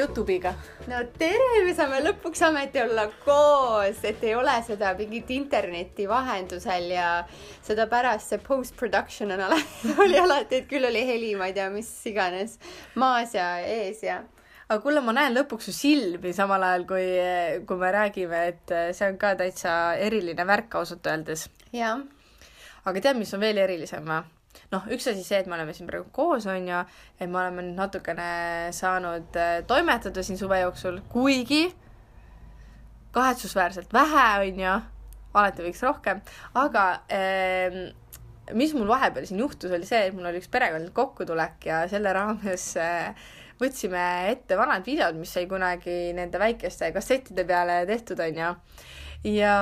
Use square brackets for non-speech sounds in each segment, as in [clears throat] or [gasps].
Youtube'iga? no tere, me saame lõpuks ometi olla koos, et ei ole seda mingit interneti vahendusel ja seda pärast see post-production on alati, [laughs] oli alati, et küll oli heli, ma ei tea, mis iganes maas ja ees ja aga kuule, ma näen lõpuks su silmi samal ajal, kui, kui me räägime, et see on ka täitsa eriline värk ausalt öeldes. jah. aga tead, mis on veel erilisem või? Noh, üks asi see, et me oleme siin praegu koos, on ju, et me oleme nüüd natukene saanud äh, toimetada siin suve jooksul, kuigi kahetsusväärselt vähe, on ju, alati võiks rohkem, aga äh, mis mul vahepeal siin juhtus, oli see, et mul oli üks perekondlik kokkutulek ja selle raames äh, võtsime ette vanad videod, mis sai kunagi nende väikeste kassettide peale tehtud, on ju. ja ja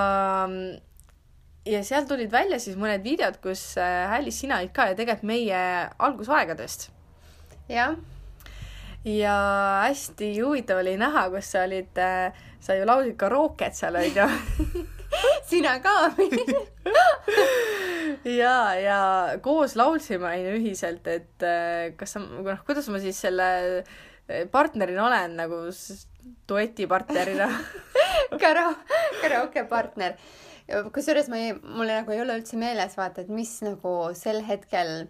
sealt tulid välja siis mõned videod, kus äh, Alice, sina olid ka ju tegelikult meie algusaegadest. jah. ja hästi huvitav oli näha, kus sa olid, äh, sa ju laulsid karooket seal onju [laughs] sina ka [laughs] ja, ja koos laulsime onju ühiselt, et äh, kas sa, noh, kuidas ma siis selle partnerina olen nagu duetipartnerina [laughs] Kara-, karaoke partner kusjuures ma ei, mul nagu ei ole üldse meeles vaata, et mis nagu sel hetkel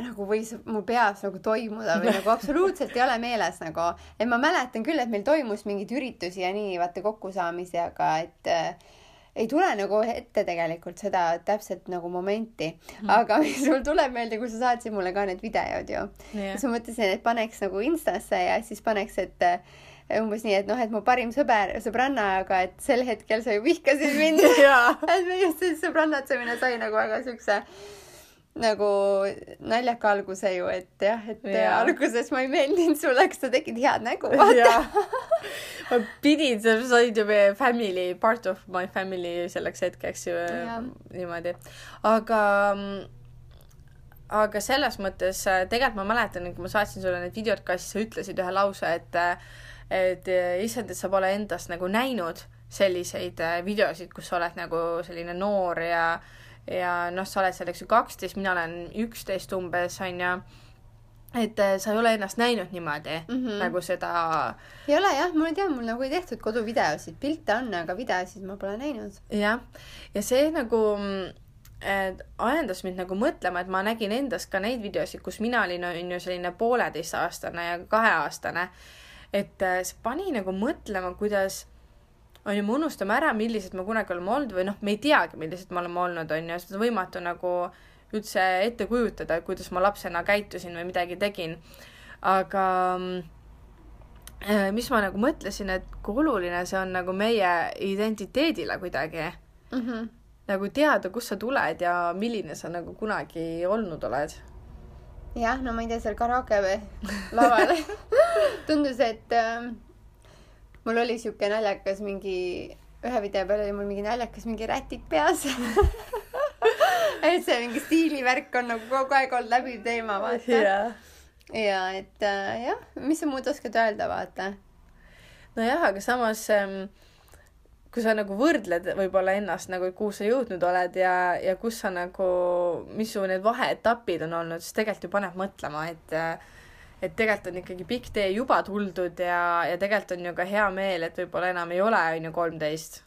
nagu võis mu peas nagu toimuda või nagu [laughs] absoluutselt ei ole meeles nagu, et ma mäletan küll, et meil toimus mingeid üritusi ja nii vaata kokkusaamisi, aga et äh, ei tule nagu ette tegelikult seda täpset nagu momenti. Mm., aga [laughs] sul tuleb meelde, kui sa saatsid mulle ka need videod ju. Yeah.. siis ma mõtlesin, et paneks nagu Instasse ja siis paneks, et umbes nii, et noh, et mu parim sõber, sõbranna, aga et sel hetkel sa ju vihkasid mind. [laughs] Et meie sõbrannatsemine sai nagu väga siukse nagu naljaka alguse ju, et jah, et ja. alguses ma ei meeldinud sulle, kas sa tegid head nägu, vaata. ma pidin, sa olid ju meie family, part of my family selleks hetkeks ju niimoodi, aga aga selles mõttes tegelikult ma mäletan, kui ma saatsin sulle need videod ka, siis sa ütlesid ühe lause, et et eh, issand, et sa pole endast nagu näinud selliseid eh, videosid, kus sa oled nagu selline noor ja ja noh, sa oled seal, eks ju, kaksteist, mina olen üksteist umbes, on ju et eh, sa ei ole ennast näinud niimoodi mm -hmm. nagu seda. ei ole jah, mul ei tea, mul nagu ei tehtud koduvideosid, pilte on, aga videosid ma pole näinud. jah, ja see nagu ajendas mind nagu mõtlema, et ma nägin endas ka neid videosid, kus mina olin, on ju, selline pooleteistaastane ja kaheaastane et äh, see pani nagu mõtlema, kuidas on ju, me unustame ära, millised me kunagi oleme olnud või noh, me ei teagi, millised me oleme olnud, on ju, seda on võimatu nagu üldse ette kujutada, kuidas ma lapsena käitusin või midagi tegin. aga äh, mis ma nagu mõtlesin, et kui oluline see on nagu meie identiteedile kuidagi mm. -hmm. nagu teada, kust sa tuled ja milline sa nagu kunagi olnud oled jah, no ma ei tea, seal karaoke või? Laval [laughs] tundus, et äh, mul oli sihuke naljakas mingi, ühe video peal oli mul mingi naljakas mingi rätik peas. [laughs] Et see mingi stiilivärk on nagu kogu aeg olnud läbiv teema, vaata. Yeah.. ja et äh, jah, mis sa muud oskad öelda, vaata. nojah, aga samas ähm, kui sa nagu võrdled võib-olla ennast nagu, kuhu sa jõudnud oled ja, ja kus sa nagu, mis su need vaheetapid on olnud, siis tegelikult ju paneb mõtlema, et et tegelikult on ikkagi pikk tee juba tuldud ja, ja tegelikult on ju ka hea meel, et võib-olla enam ei ole, on ju, kolmteist.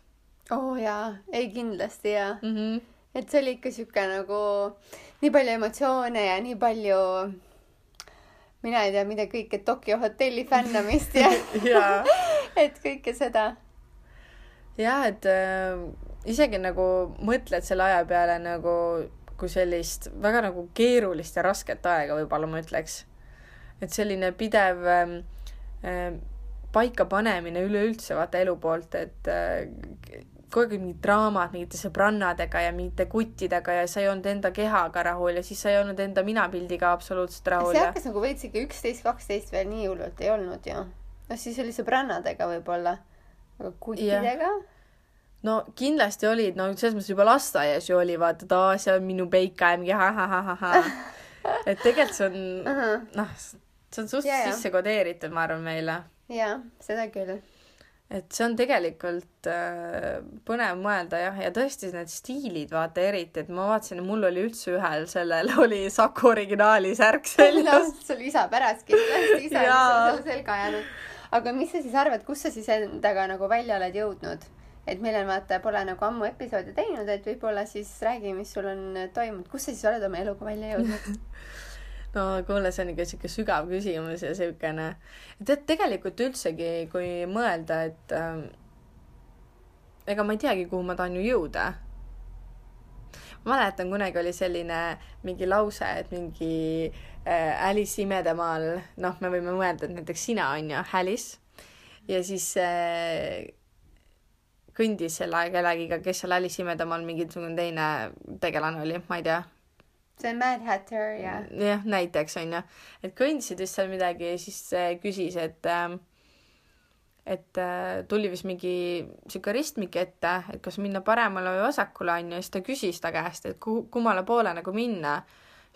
oo oh, jaa, ei kindlasti jaa mm. -hmm. et see oli ikka sihuke nagu nii palju emotsioone ja nii palju mina ei tea, mida kõike, Tokyo hotelli fännamist ja, [laughs] ja. [laughs] et kõike seda jah, et äh, isegi nagu mõtled selle aja peale nagu kui sellist väga nagu keerulist ja rasket aega, võib-olla ma ütleks. et selline pidev äh, paikapanemine üleüldse vaata elu poolt, et äh, kogu aeg mingid draamad mingite sõbrannadega ja mingite kuttidega ja sa ei olnud enda kehaga rahul ja siis sa ei olnud enda minapildiga absoluutselt rahul. see hakkas nagu veits ikka üksteist, kaksteist veel nii hullult ei olnud ju. noh, siis oli sõbrannadega võib-olla aga kuttidega? no kindlasti olid, no selles mõttes juba lasteaias ju oli vaata, et aa, see on minu peika ja mingi ha-ha-ha-ha-ha. [laughs] et tegelikult see on uh -huh. noh, see on suht yeah, sisse kodeeritud, ma arvan, meile. jaa, seda küll. et see on tegelikult äh, põnev mõelda jah, ja tõesti need stiilid, vaata eriti, et ma vaatasin, mul oli üldse ühel sellel [laughs] oli Saku originaali särk [laughs] seljas. sul isa pärast kindlasti, isa on selle selga jäänud. Aga mis sa siis arvad, kus sa siis endaga nagu välja oled jõudnud? et meil on vaata, pole nagu ammu episoode teinud, et võib-olla siis räägi, mis sul on toimunud, kus sa siis oled oma eluga välja jõudnud [laughs] no kuule, see on ikka sihuke sügav küsimus ja siukene, tead tegelikult üldsegi, kui mõelda, et äh, ega ma ei teagi, kuhu ma tahan ju jõuda. ma mäletan, kunagi oli selline mingi lause, et mingi äh, Alice imedemaal, noh, me võime mõelda, et näiteks sina on ju Alice ja siis äh, kõndis selle kellegiga, kes seal Alice imedemaal mingisugune teine tegelane oli, ma ei tea see on Mad Hatter ja. jah, näiteks onju, et kõndisid vist seal midagi ja siis küsis, et äh, et äh, tuli vist mingi sihuke ristmik ette, et kas minna paremale või vasakule onju ja siis ta küsis ta käest, et kuhu, kummale poole nagu minna.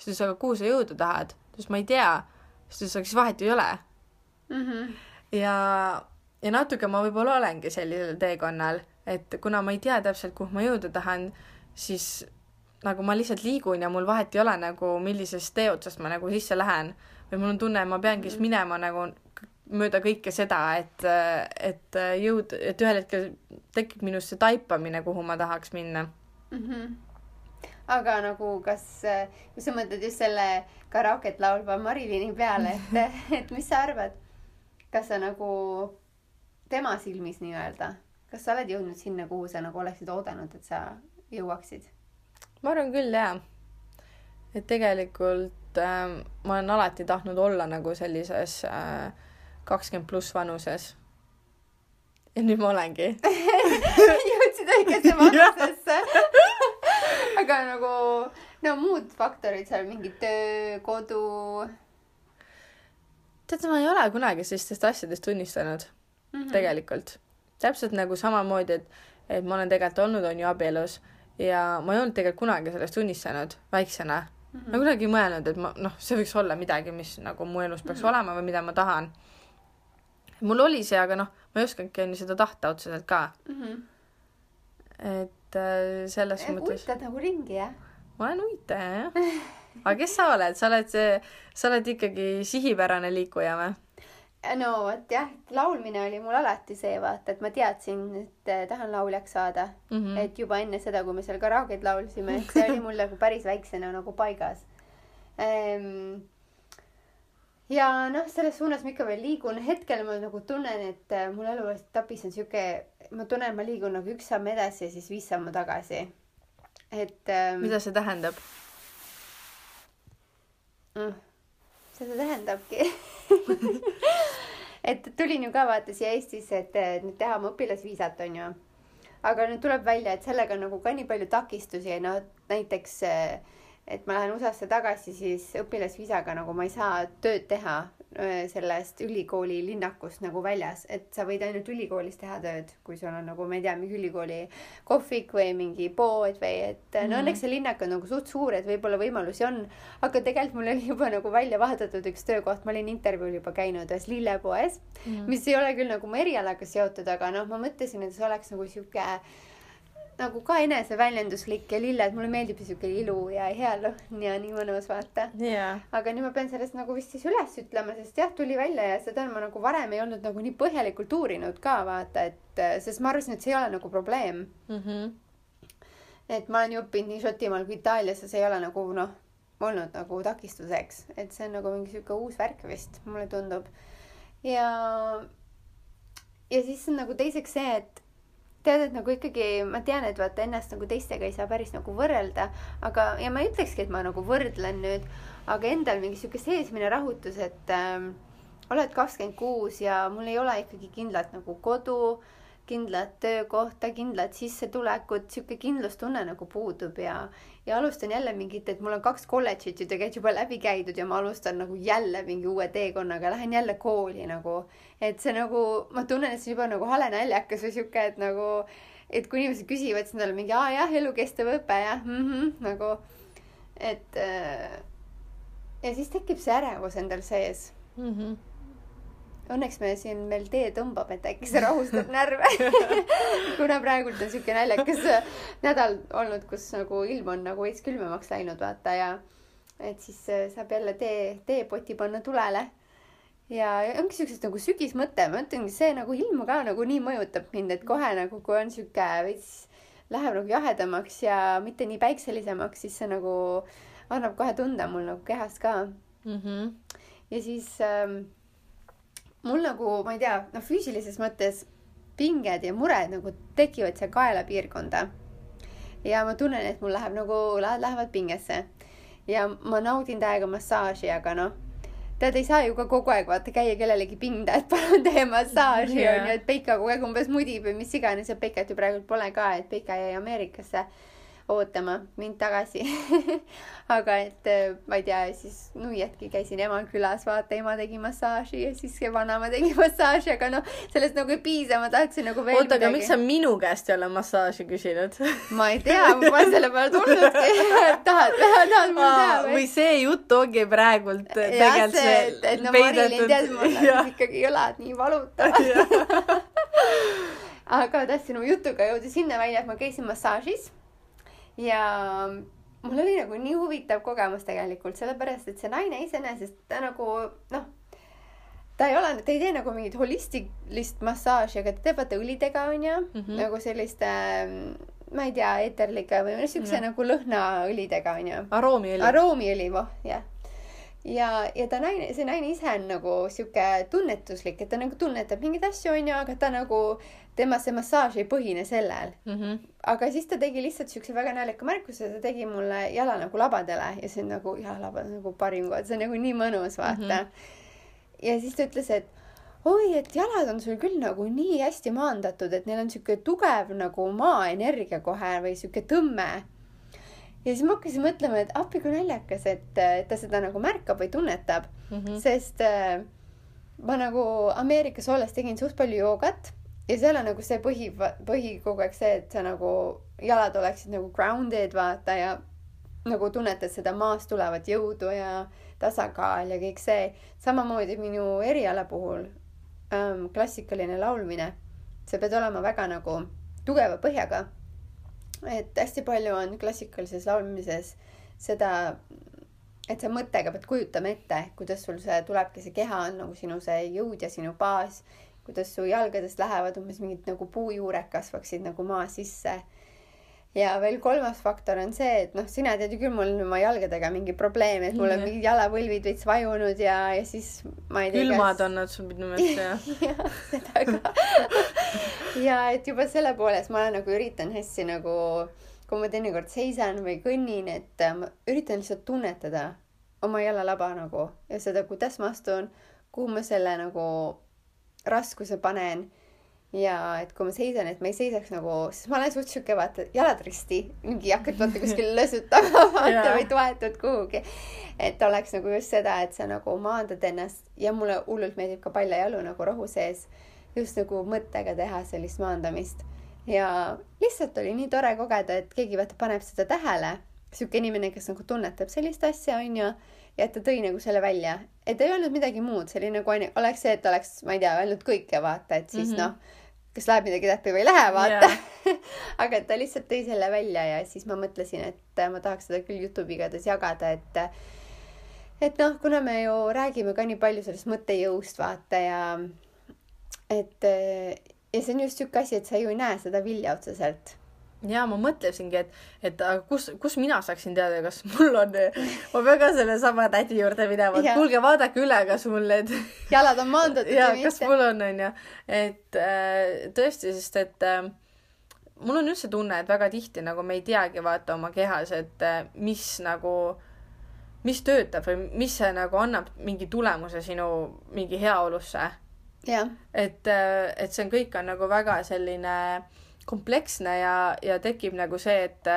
Siis ta ütles, aga kuhu sa jõuda tahad? ta ütles, ma ei tea. siis ta ütles, aga siis vahet ei ole mm. -hmm. ja, ja natuke ma võib-olla olengi sellisel teekonnal, et kuna ma ei tea täpselt, kuhu ma jõuda tahan, siis nagu ma lihtsalt liigun ja mul vahet ei ole nagu, millisest tee otsast ma nagu sisse lähen. või mul on tunne, et ma peangi siis mm. minema nagu mööda kõike seda, et, et jõud, et ühel hetkel tekib minus see taipamine, kuhu ma tahaks minna mm. -hmm. Aga nagu, kas, kui sa mõtled just selle karaoket laulva Marilini peale, et, [laughs] et mis sa arvad, kas sa nagu tema silmis nii-öelda, kas sa oled jõudnud sinna, kuhu sa nagu oleksid oodanud, et sa jõuaksid? ma arvan küll jaa. et tegelikult äh, ma olen alati tahtnud olla nagu sellises äh, kakskümmend äh, pluss vanuses. ja nüüd ma olengi [laughs] [laughs] jõudsid õigesse vanusesse aga nagu no muud faktorid seal mingi töö, kodu. tead, ma ei ole kunagi sellistest asjadest tunnistanud mm -hmm. tegelikult. täpselt nagu samamoodi, et, et ma olen tegelikult olnud, on ju, abielus ja ma ei olnud tegelikult kunagi sellest unistanud väiksena mm. -hmm. ma kunagi ei mõelnud, et ma noh, see võiks olla midagi, mis nagu mu elus peaks mm -hmm. olema või mida ma tahan. mul oli see, aga noh, ma ei oskagi onju seda tahta otseselt ka mm. -hmm. et äh, selles ja, mõttes. uitad nagu ringi jah? Ma olen uitaja jah. aga kes sa oled, sa oled sa oled ikkagi sihipärane liikuja või? no vot jah, laulmine oli mul alati see vaata, et ma teadsin, et eh, tahan lauljaks saada mm. -hmm. et juba enne seda, kui me seal karaoke't laulsime, et see oli mul nagu päris väiksena nagu paigas ehm,. ja noh, selles suunas ma ikka veel liigun, hetkel ma nagu tunnen, et eh, mul eluetapis on sihuke, ma tunnen, et ma liigun nagu üks samm edasi ja siis viis sammu tagasi. Et ähm,. mida see tähendab mm,? seda tähendabki [laughs] et tulin ju ka vaata siia Eestisse, et nüüd teha oma õpilasviisat, onju. aga nüüd tuleb välja, et sellega on nagu ka nii palju takistusi, no näiteks et ma lähen USA-sse tagasi, siis õpilasviisaga nagu ma ei saa tööd teha sellest ülikooli linnakust nagu väljas, et sa võid ainult ülikoolis teha tööd, kui sul on nagu, ma ei tea, mingi ülikooli kohvik või mingi pood või et mm -hmm. no mhm. õnneks see linnak on nagu suht suur, et võib-olla võimalusi on. aga tegelikult mul oli juba nagu välja vahetatud üks töökoht, ma olin intervjuul juba käinud ühes lillepoes mm, -hmm. mis ei ole küll nagu mu erialaga seotud, aga noh, ma mõtlesin, et see oleks nagu sihuke nagu ka eneseväljenduslik ja lilled, mulle meeldib siuke ilu ja hea lõhn ja nii mõnus vaata yeah.. aga nüüd ma pean sellest nagu vist siis üles ütlema, sest jah, tuli välja ja seda ma nagu varem ei olnud nagu nii põhjalikult uurinud ka vaata, et sest ma arvasin, et see ei ole nagu probleem mm. -hmm. et ma olen ju õppinud nii Šotimaal kui Itaalias ja see ei ole nagu noh, olnud nagu takistuseks, et see on nagu mingi sihuke uus värk vist, mulle tundub. ja, ja siis on nagu teiseks see, et tead, et nagu ikkagi ma tean, et vaata ennast nagu teistega ei saa päris nagu võrrelda, aga, ja ma ei ütlekski, et ma nagu võrdlen nüüd, aga endal mingi sihuke seesmine rahutus, et äh, oled kakskümmend kuus ja mul ei ole ikkagi kindlat nagu kodu kindlat töökohta, kindlat sissetulekut, sihuke kindlustunne nagu puudub ja, ja alustan jälle mingit, et mul on kaks kolledžit ju tegelikult juba läbi käidud ja ma alustan nagu jälle mingi uue teekonnaga, lähen jälle kooli nagu. et see nagu, ma tunnen, et see juba nagu hale naljakas või sihuke, et nagu, et kui inimesed küsivad, siis nad on mingi, aa jah, elukestev õpe jah mm, -hmm, nagu, et äh, ja siis tekib see ärevus endal sees mm. -hmm õnneks me siin meil tee tõmbab, et äkki see rahustab [laughs] närve. [laughs] kuna praegult on siuke naljakas nädal olnud, kus nagu ilm on nagu veits külmemaks läinud, vaata ja et siis äh, saab jälle tee, teepoti panna tulele. ja ongi siuksed nagu sügismõte, ma ütlengi, see nagu ilm ka nagu nii mõjutab mind, et kohe nagu, kui on siuke veits läheb nagu jahedamaks ja mitte nii päikselisemaks, siis see nagu annab kohe tunda mul nagu kehas ka mm. -hmm. ja siis ähm, mul nagu, ma ei tea, noh, füüsilises mõttes pinged ja mured nagu tekivad seal kaelapiirkonda. ja ma tunnen, et mul läheb nagu, lähevad pingesse. ja ma naudin täiega massaaži, aga noh, tead, ei saa ju ka kogu aeg vaata käia kellelegi pinda, et palun tee massaaži Jaa. onju, et Peika kogu aeg umbes mudib või mis iganes ja Peikat ju praegu pole ka, et Peika jäi Ameerikasse ootama mind tagasi. [laughs] aga et äh, ma ei tea, siis nuiatki käisin ema külas, vaata ema tegi massaaži ja siis vanaema tegi [laughs] massaaži, aga noh, sellest nagu ei piisa, ma tahtsin nagu veel oota, aga miks sa minu käest ei ole massaaži küsinud? [laughs] ma ei tea, ma pole selle peale tulnudki. tahad, tahad mul teha või see jutt ongi praegult jah, tegelikult see, et, et no Marilyn tead, mul ikkagi õlad nii valutavad. aga tahtsin oma jutuga jõuda sinna välja, et ma käisin massaažis ja mul oli nagu nii huvitav kogemus tegelikult, sellepärast et see naine iseenesest ta nagu noh, ta ei ole, ta ei tee nagu mingit holistilist massaaži, aga ta teeb vaata õlidega onju mm. -hmm. nagu selliste ma ei tea, eeterlike või noh, siukse Jah. nagu lõhnaõlidega onju aroomiõli. aroomiõli, voh, jah. ja, ja ta naine, see naine ise on nagu sihuke tunnetuslik, et ta nagu tunnetab mingeid asju, onju, aga ta nagu, tema see massaaž ei põhine sellel. Mhm. aga siis ta tegi lihtsalt siukse väga naljaka märkuse, ta tegi mulle jala nagu labadele ja see on nagu jalalabad on nagu parim koht, see on nagu nii mõnus, vaata mm. -hmm. ja siis ta ütles, et oi, et jalad on sul küll nagu nii hästi maandatud, et neil on sihuke tugev nagu maaenergia kohe või sihuke tõmme ja siis ma hakkasin mõtlema, et appi kui naljakas, et äh, ta seda nagu märkab või tunnetab mm. -hmm. sest äh, ma nagu Ameerikas olles tegin suht palju joogat ja seal on nagu see põhi, põhi kogu aeg see, et sa nagu jalad oleksid nagu grounded vaata ja nagu tunnetad seda maast tulevat jõudu ja tasakaal ja kõik see. samamoodi minu eriala puhul ähm, klassikaline laulmine, sa pead olema väga nagu tugeva põhjaga et hästi palju on klassikalises laulmises seda, et sa mõttega pead kujutama ette, kuidas sul see tulebki, see keha on nagu sinu see jõud ja sinu baas, kuidas su jalgadest lähevad umbes mingid nagu puujuured kasvaksid nagu maa sisse. Ja veel kolmas faktor on see, et noh, sina tead ju küll, mul on oma jalgadega mingi probleem, et mul on mingid jalavõlvid veits vajunud ja, ja siis ma ei tea. külmad on nad sul minu meelest jah. [laughs] jah, seda ka. ja et juba selle poolest ma nagu üritan hästi nagu, kui ma teinekord seisan või kõnnin, et äh, ma üritan lihtsalt tunnetada oma jalalaba nagu ja seda, kuidas ma astun, kuhu ma selle nagu raskuse panen ja et kui ma seisan, et ma ei seisaks nagu, sest ma olen suht sihuke vaata jalad risti, mingi hakkad vaata [laughs] kuskil lösutama vaata või toetud kuhugi. et oleks nagu just seda, et sa nagu maandad ennast ja mulle hullult meeldib ka paljajalu nagu rohu sees just nagu mõttega teha sellist maandamist ja lihtsalt oli nii tore kogeda, et keegi vaata paneb seda tähele, sihuke inimene, kes nagu tunnetab sellist asja, onju, ja et ta tõi nagu selle välja, et ei öelnud midagi muud, see oli nagu ainu- oleks see, et oleks, ma ei tea, öelnud kõike vaata, et siis mm. -hmm. noh, kas läheb midagi täppi või ei lähe, vaata yeah. [laughs] aga ta lihtsalt tõi selle välja ja siis ma mõtlesin, et ma tahaks seda küll Youtube'i igatahes jagada, et et noh, kuna me ju räägime ka nii palju sellest mõttejõust vaata ja et ja see on just sihuke asi, et sa ju ei näe seda vilja otseselt. Ja ma mõtlesingi, et, et kus, kus mina saaksin teada, kas mul on, ma pean ka sellesama tädi juurde minema, et kuulge, vaadake üle, kas mul need jalad on maandatud ja kas mul on, onju, et äh, tõesti, sest et äh, mul on üldse tunne, et väga tihti nagu me ei teagi vaata oma kehas, et äh, mis nagu, mis töötab või mis see nagu annab mingi tulemuse sinu mingi heaolusse. Et, et see on kõik on nagu väga selline kompleksne ja, ja tekib nagu see, et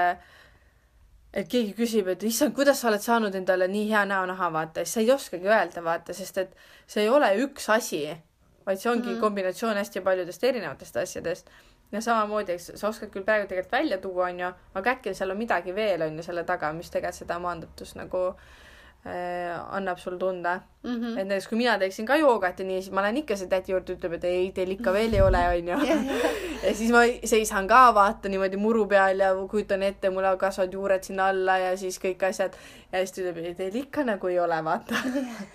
et keegi küsib, et issand, kuidas sa oled saanud endale nii hea näonaha, vaata, siis sa ei oskagi öelda, vaata, sest et see ei ole üks asi, vaid see ongi mm. Kombinatsioon hästi paljudest erinevatest asjadest. ja samamoodi, eks sa oskad küll praegu tegelikult välja tuua, onju, aga äkki seal on midagi veel, onju, selle taga, mis tegelikult seda maandatust nagu äh, annab sul tunda mm. -hmm. et näiteks kui mina teeksin ka joogat ja nii, siis ma lähen ikka selle tädi juurde, ütleb, et ei, teil ikka veel ei ole, [laughs] onju. ja siis ma seisan ka, vaatan niimoodi muru peal ja kujutan ette, mul kasvavad juured sinna alla ja siis kõik asjad. ja siis ta ütleb, et teil ikka nagu ei ole, vaata.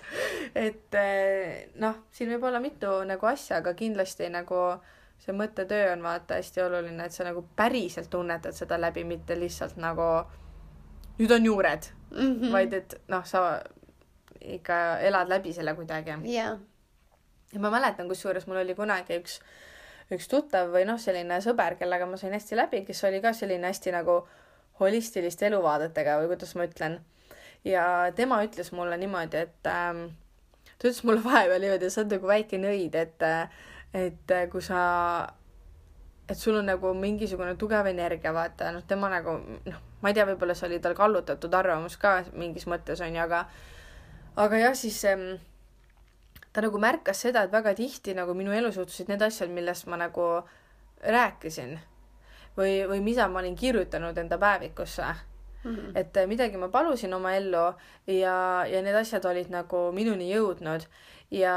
[laughs] et eh, noh, siin võib olla mitu nagu asja, aga kindlasti nagu see mõttetöö on vaata hästi oluline, et sa nagu päriselt tunnetad seda läbi, mitte lihtsalt nagu nüüd on juured mm, -hmm. vaid et noh, sa ikka elad läbi selle kuidagi. jaa. ja ma mäletan, kusjuures mul oli kunagi üks, üks tuttav või noh, selline sõber, kellega ma sain hästi läbi, kes oli ka selline hästi nagu holistiliste eluvaadetega või kuidas ma ütlen. ja tema ütles mulle niimoodi, et ähm, ta ütles mulle vahepeal niimoodi, sa oled nagu väike nõid, et, et kui sa, et sul on nagu mingisugune tugev energia, vaata, noh, tema nagu noh, ma ei tea, võib-olla see oli tal kallutatud arvamus ka mingis mõttes onju, aga aga jah, siis ähm, ta nagu märkas seda, et väga tihti nagu minu elus juhtusid need asjad, millest ma nagu rääkisin või, või mida ma olin kirjutanud enda päevikusse Mm -hmm. et äh, midagi ma palusin oma ellu ja, ja need asjad olid nagu minuni jõudnud ja,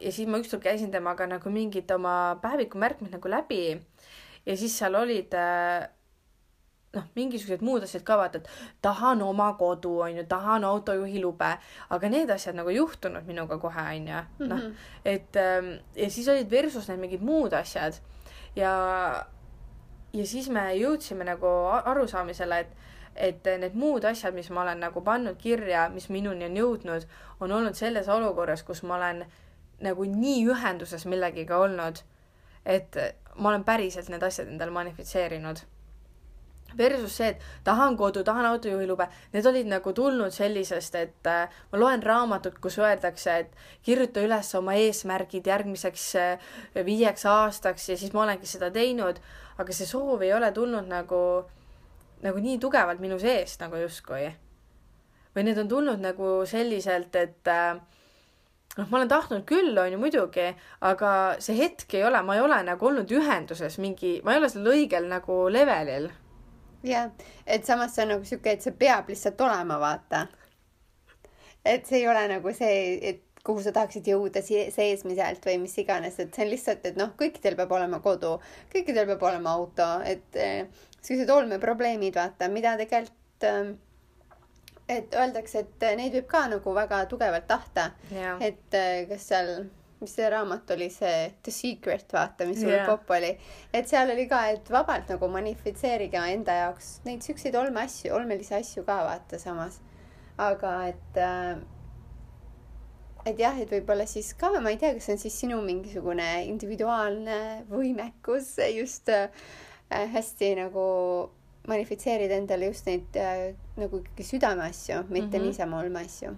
ja siis ma ükskord käisin temaga nagu mingid oma päevikumärkmed nagu läbi ja siis seal olid äh, noh, mingisugused muud asjad ka vaata, et tahan oma kodu, onju, tahan autojuhilube, aga need asjad nagu ei juhtunud minuga kohe, onju, noh, et ähm, ja siis olid versus need mingid muud asjad. Ja, ja siis me jõudsime nagu arusaamisele, et et need muud asjad, mis ma olen nagu pannud kirja, mis minuni on jõudnud, on olnud selles olukorras, kus ma olen nagu nii ühenduses millegiga olnud, et ma olen päriselt need asjad endale manifitseerinud. Versus see, et tahan kodu, tahan autojuhilube, need olid nagu tulnud sellisest, et äh, ma loen raamatut, kus öeldakse, et kirjuta üles oma eesmärgid järgmiseks äh, viieks aastaks ja siis ma olengi seda teinud, aga see soov ei ole tulnud nagu nagu nii tugevalt minu seest nagu justkui. või need on tulnud nagu selliselt, et äh, noh, ma olen tahtnud küll, on ju muidugi, aga see hetk ei ole, ma ei ole nagu olnud ühenduses mingi, ma ei ole sellel õigel nagu levelil. jah, et samas see on nagu siuke, et see peab lihtsalt olema, vaata. et see ei ole nagu see, et kuhu sa tahaksid jõuda seesmiselt või mis iganes, et see on lihtsalt, et noh, kõikidel peab olema kodu, kõikidel peab olema auto, et eh, sellised olmeprobleemid, vaata, mida tegelikult eh, et öeldakse, et neid võib ka nagu väga tugevalt tahta, et eh, kas seal, mis see raamat oli, see The Secret, vaata, mis Jaa. popp oli, et seal oli ka, et vabalt nagu manifitseerige enda jaoks neid siukseid olmeasju, olmelisi asju ka vaata samas. aga et äh, et jah, et võib-olla siis ka, ma ei tea, kas see on siis sinu mingisugune individuaalne võimekus just äh, hästi nagu manifitseerida endale just neid äh, nagu ikkagi südameasju, mitte mm. -hmm. niisama olmeasju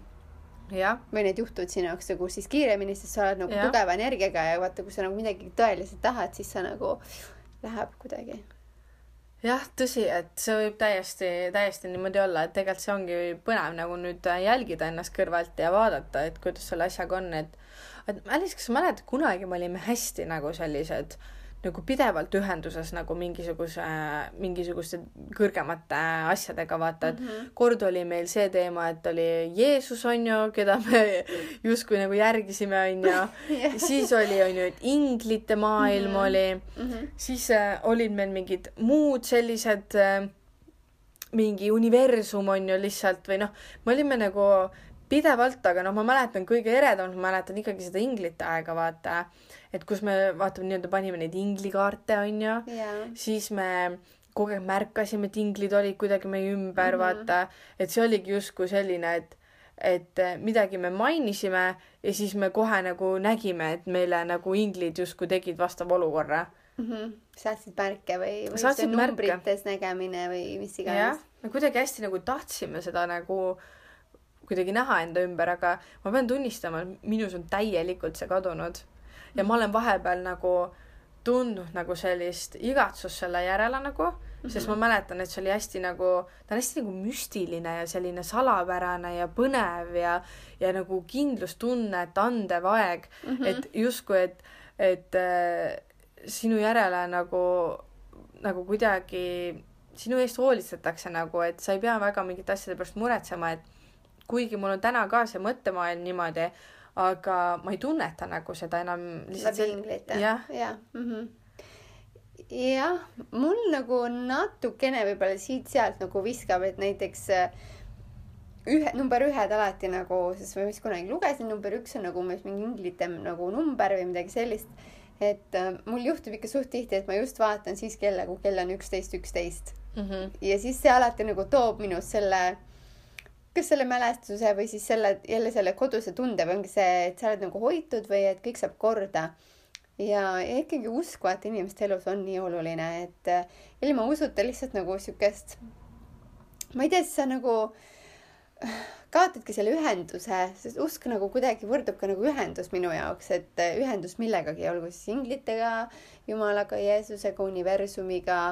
või need juhtuvad sinu jaoks nagu siis kiiremini, sest sa oled nagu Jah. tugeva energiaga ja vaata, kui sa nagu midagi tõeliselt tahad, siis sa nagu läheb kuidagi. jah, tõsi, et see võib täiesti, täiesti niimoodi olla, et tegelikult see ongi põnev nagu nüüd jälgida ennast kõrvalt ja vaadata, et kuidas selle asjaga on, et et Alice, kas sa mäletad, kunagi me olime hästi nagu sellised nagu pidevalt ühenduses nagu mingisuguse, mingisuguste kõrgemate asjadega, vaata, et mm -hmm. kord oli meil see teema, et oli Jeesus, on ju, keda me justkui nagu järgisime, on ju, [laughs] siis oli, on ju, et inglite maailm mm -hmm. oli mm. -hmm. siis äh, olid meil mingid muud sellised äh, mingi universum on ju lihtsalt või noh, me olime nagu pidevalt, aga noh, ma mäletan kõige eredamalt, ma mäletan ikkagi seda inglite aega, vaata, et kus me vaata nii-öelda panime neid inglikaarte onju, jaa, siis me kogu aeg märkasime, et inglid olid kuidagi meie ümber mm. -hmm. vaata, et see oligi justkui selline, et et äh, midagi me mainisime ja siis me kohe nagu nägime, et meile nagu inglid justkui tegid vastava olukorra Mhm. saatsid märke või, või see numbrites nägemine või mis iganes., me kuidagi hästi nagu tahtsime seda nagu kuidagi näha enda ümber, aga ma pean tunnistama, et minus on täielikult see kadunud. Ja ma olen vahepeal nagu tundnud nagu sellist igatsust selle järele nagu mm, -hmm. sest ma mäletan, et see oli hästi nagu, ta on hästi nagu müstiline ja selline salapärane ja põnev ja, ja nagu kindlustunnet andev aeg mm, -hmm. et justkui, et, et äh, sinu järele nagu, nagu kuidagi sinu eest hoolitsetakse nagu, et sa ei pea väga mingite asjade pärast muretsema, et kuigi mul on täna ka see mõttemaailm niimoodi, aga ma ei tunneta nagu seda enam läbi inglite. jah, jah mm -hmm. jah, mul nagu natukene võib-olla siit-sealt nagu viskab, et näiteks äh, ühe, number ühed alati nagu, sest ma vist kunagi lugesin, number üks on nagu umbes mingi inglite nagu number või midagi sellist. et äh, mul juhtub ikka suht tihti, et ma just vaatan siis kella, kui kell on üksteist, üksteist. Mhm. ja siis see alati nagu toob minus selle, kas selle mälestuse või siis selle, jälle selle koduse tunde või ongi see, et sa oled nagu hoitud või et kõik saab korda. ja, ja ikkagi usk vaata inimeste elus on nii oluline, et äh, ilma usuta lihtsalt nagu siukest, ma ei tea, siis sa nagu [sighs] kaotadki selle ühenduse, sest usk nagu kuidagi võrdub ka nagu ühendus minu jaoks, et äh, ühendus millegagi, olgu siis inglitega, Jumalaga, Jeesusega, universumiga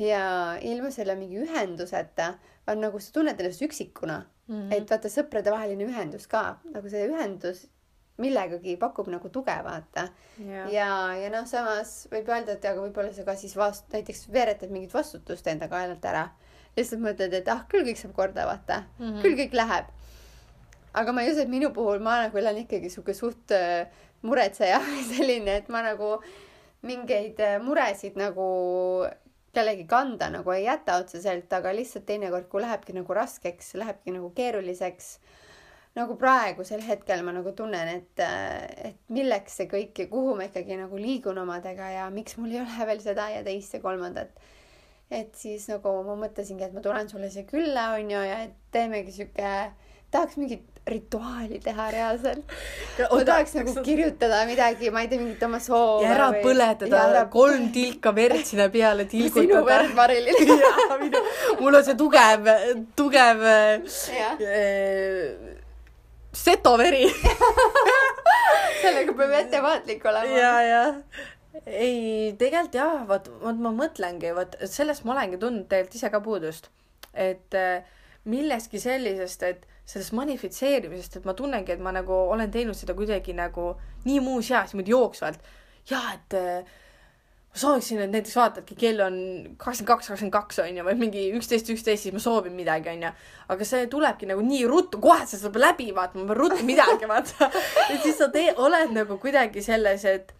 ja ilma selle mingi ühenduseta on nagu sa tunned ennast üksikuna. -hmm. et vaata sõpradevaheline ühendus ka, nagu see ühendus millegagi pakub nagu tuge, vaata jah. ja, ja noh, samas võib öelda, et aga võib-olla sa ka siis vast-, näiteks veeretad mingit vastutust enda kaelalt ära. lihtsalt mõtled, et ah, küll kõik saab korda, vaata mm. -hmm. küll kõik läheb. aga ma ei usu, et minu puhul ma nagu elan ikkagi sihuke suht äh, muretseja [laughs] selline, et ma nagu mingeid äh, muresid nagu kellegi kanda nagu ei jäta otseselt, aga lihtsalt teinekord, kui lähebki nagu raskeks, lähebki nagu keeruliseks nagu praegusel hetkel ma nagu tunnen, et, et milleks see kõik ja kuhu ma ikkagi nagu liigun omadega ja miks mul ei ole veel seda ja teist ja kolmandat. et siis nagu ma mõtlesingi, et ma tulen sulle siia külla, onju, ja et teemegi sihuke, tahaks mingit rituaali teha reaalselt. ma tahaks nagu kirjutada midagi, ma ei tea, mingit oma soove. ja ära põletada kolm tilka verd sinna peale [laughs] sinu tilgutada verd, Marilyn. Mul on see tugev, tugev äh, setoveri [laughs] sellega peab [laughs] ettevaatlik olema. ja, ja ei, tegelikult jah, vot, vot ma mõtlengi, vot sellest ma olengi tundnud tegelikult ise ka puudust, et äh, millestki sellisest, et sellest manifitseerimisest, et ma tunnengi, et ma nagu olen teinud seda kuidagi nagu nii muuseas niimoodi jooksvalt ja et äh, ma sooviksin, et näiteks vaatadki, kell on kakskümmend kaks, kakskümmend kaks on ju, või mingi üksteist, üksteist, siis ma soovin midagi, on ju. aga see tulebki nagu nii ruttu, kohe see saab läbi, vaata, ma pean ruttu midagi, vaata. ja [laughs] siis sa tee-, oled nagu kuidagi selles, et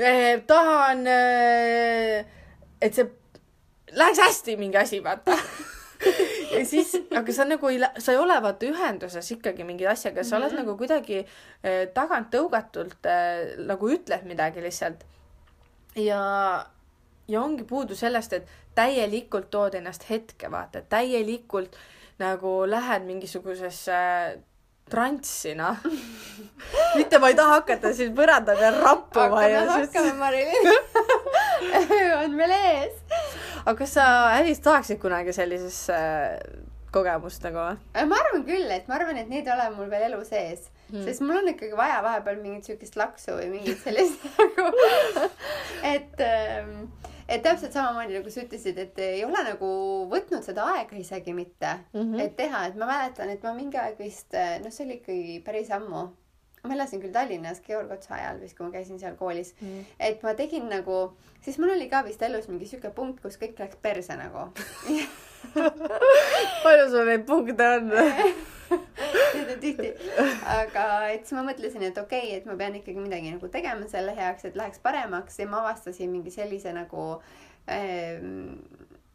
eh, tahan eh,, et see läheks hästi mingi asi, vaata. [laughs] ja siis, aga sa nagu ei, sa ei ole vaata ühenduses ikkagi mingi asjaga, sa oled Mhm. nagu kuidagi eh, tagant tõugatult eh, nagu ütled midagi lihtsalt. ja, ja ongi puudu sellest, et täielikult tood ennast hetke, vaata, täielikult nagu lähed mingisugusesse transsi, [laughs] noh. mitte ma ei taha hakata siin põranda peal rappuma hakkame, hakkame, Marilyn. [laughs] [laughs] on veel ees. Aga kas sa, Alice, tahaksid kunagi sellisesse kogemust nagu või? ma arvan küll, et ma arvan, et neid oleb mul veel elu sees Hmm. sest mul on ikkagi vaja vahepeal mingit siukest laksu või mingit sellist [laughs] nagu, [laughs] et ähm, et täpselt samamoodi nagu sa ütlesid, et ei ole nagu võtnud seda aega isegi mitte mm. -hmm. et teha, et ma mäletan, et ma mingi aeg vist, noh, see oli ikkagi päris ammu. Ma elasin küll Tallinnas Georg Otsa ajal vist, kui ma käisin seal koolis. Mm, et ma tegin nagu, siis mul oli ka vist elus mingi siuke punkt, kus kõik läks perse nagu. [laughs] Palju sul neid punkte on? Tihti, aga et siis ma mõtlesin, et okei okay,, et ma pean ikkagi midagi nagu tegema selle heaks, et läheks paremaks. Ja ma avastasin mingi sellise nagu ähm,,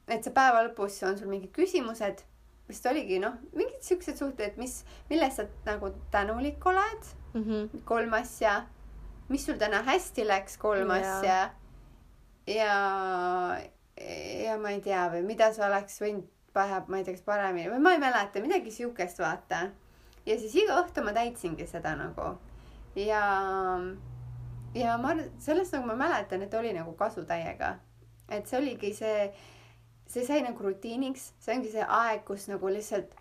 et see päeva lõpus on sul mingid küsimused, vist oligi noh, mingid siuksed suhted, mis, millest sa nagu tänulik oled, Mhm. kolm asja, mis sul täna hästi läks, kolm Jaa. asja ja, ja ma ei tea või mida sa oleks võinud pähe, ma ei tea, kas paremini või ma ei mäleta, midagi siukest, vaata. ja siis iga õhtu ma täitsingi seda nagu ja, ja ma sellest nagu ma mäletan, et oli nagu kasu täiega. et see oligi see, see sai nagu rutiiniks, see ongi see aeg, kus nagu lihtsalt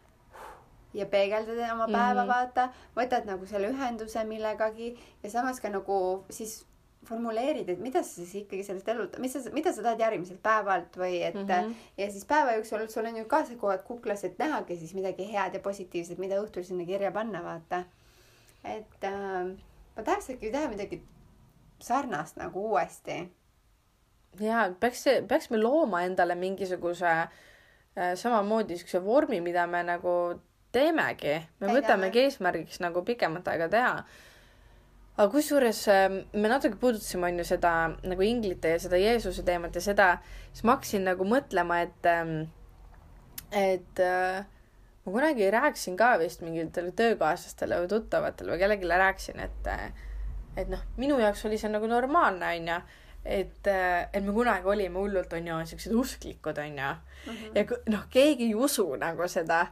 ja peegeldad oma päeva mm. -hmm. vaata, võtad nagu selle ühenduse millegagi ja samas ka nagu siis formuleerid, et mida sa siis ikkagi sellest elult, mis sa, mida sa tahad järgmiselt päevalt või et mm. -hmm. ja siis päeva jooksul sul on ju ka see kogu aeg kuklas, et nähagi siis midagi head ja positiivset, mida õhtul sinna kirja panna, vaata. et äh, ma tahaks äkki teha midagi sarnast nagu uuesti. jaa, peaks, peaks me looma endale mingisuguse äh, samamoodi siukse vormi, mida me nagu teemegi, me Täidame. võtamegi eesmärgiks nagu pikemat aega teha. aga kusjuures äh, me natuke puudutasime on ju seda nagu inglite ja seda Jeesuse teemat ja seda, siis ma hakkasin nagu mõtlema, et, et äh, ma kunagi rääkisin ka vist mingitele töökaaslastele või tuttavatele või kellelegi rääkisin, et, et noh, minu jaoks oli see nagu normaalne, onju et, et me kunagi olime hullult, onju, siuksed usklikud, onju. ja ku- noh, keegi ei usu nagu seda,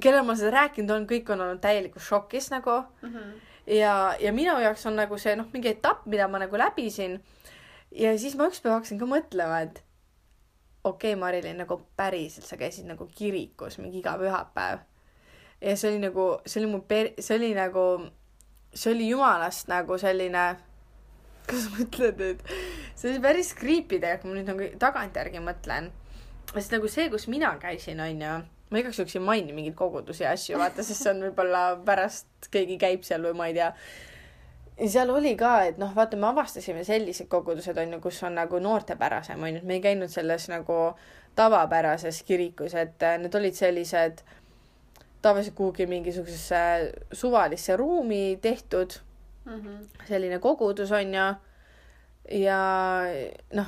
kellel ma seda rääkinud olen, kõik on olnud täielikus šokis nagu ja, ja minu jaoks on nagu see noh, mingi etapp, mida ma nagu läbisin. ja siis ma ükspäev hakkasin ka mõtlema, et okei okay,, Marilyn, nagu päriselt sa käisid nagu kirikus mingi iga pühapäev. ja see oli nagu, see oli mu per-, see oli nagu, see oli jumalast nagu selline, kuidas ma ütlen nüüd, see oli päris creepy tegelikult, kui ma nüüd nagu tagantjärgi mõtlen. sest nagu see, kus mina käisin, onju, ma igaks juhuks ei maini mingeid kogudusi ja asju, vaata, sest see on võib-olla pärast keegi käib seal või ma ei tea. ja seal oli ka, et noh, vaata, me avastasime sellised kogudused onju, kus on nagu noortepärasem onju, et me ei käinud selles nagu tavapärases kirikus, et äh, need olid sellised tavaliselt kuhugi mingisugusesse suvalisse ruumi tehtud selline kogudus on ju. ja noh,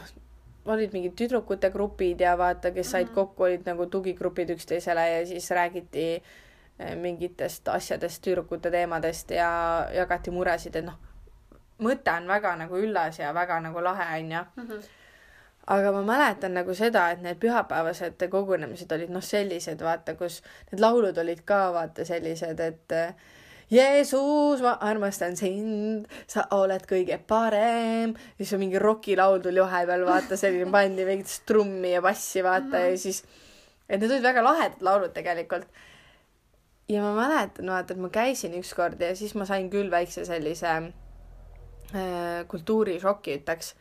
olid mingid tüdrukute grupid ja vaata, kes said Mhm. kokku, olid nagu tugigrupid üksteisele ja siis räägiti eh, mingitest asjadest, tüdrukute teemadest ja jagati muresid, et noh, mõte on väga nagu üllas ja väga nagu lahe onju. aga ma mäletan nagu seda, et need pühapäevased kogunemised olid noh, sellised vaata, kus need laulud olid ka vaata sellised, et äh, Jeesus, ma armastan sind, sa oled kõige parem. siis on mingi rokilaul tuli vahepeal, vaata selline pandi mingit trummi ja bassi, vaata mm -hmm. ja siis, et need olid väga lahedad laulud tegelikult. ja ma mäletan, vaata, et ma käisin ükskord ja siis ma sain küll väikse sellise äh, kultuurishoki, ütleks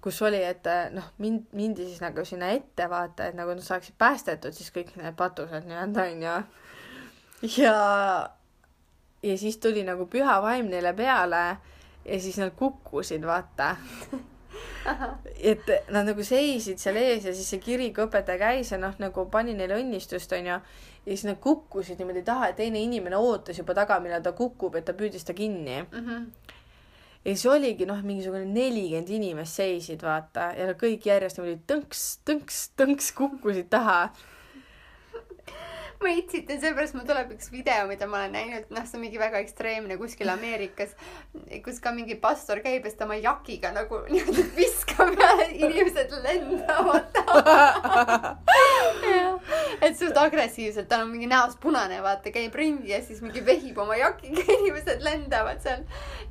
kus oli, et äh, noh, mind, mindi siis nagu sinna ette vaata, et nagu nad saaksid päästetud, siis kõik need patused nii-öelda onju. ja, ja siis tuli nagu püha vaim neile peale ja siis nad kukkusid, vaata. [laughs] et nad nagu seisid seal ees ja siis see kirikuõpetaja käis ja noh, nagu pani neile õnnistust, onju. ja siis nad kukkusid niimoodi taha ja teine inimene ootas juba taga, millal ta kukub, et ta püüdis ta kinni ja siis oligi noh, mingisugune nelikümmend inimest seisid, vaata, ja nad kõik järjest niimoodi tõnks, tõnks, tõnks kukkusid taha. Ma itsitan, sellepärast mul tuleb üks video, mida ma olen näinud, noh, see on mingi väga ekstreemne kuskil Ameerikas, kus ka mingi pastor käib ja siis ta oma jakiga nagu niimoodi viskab ja inimesed lendavad [laughs] et suht agressiivselt, tal on mingi näost punane, vaata, käib ringi ja siis mingi vehib oma jakiga, inimesed lendavad seal.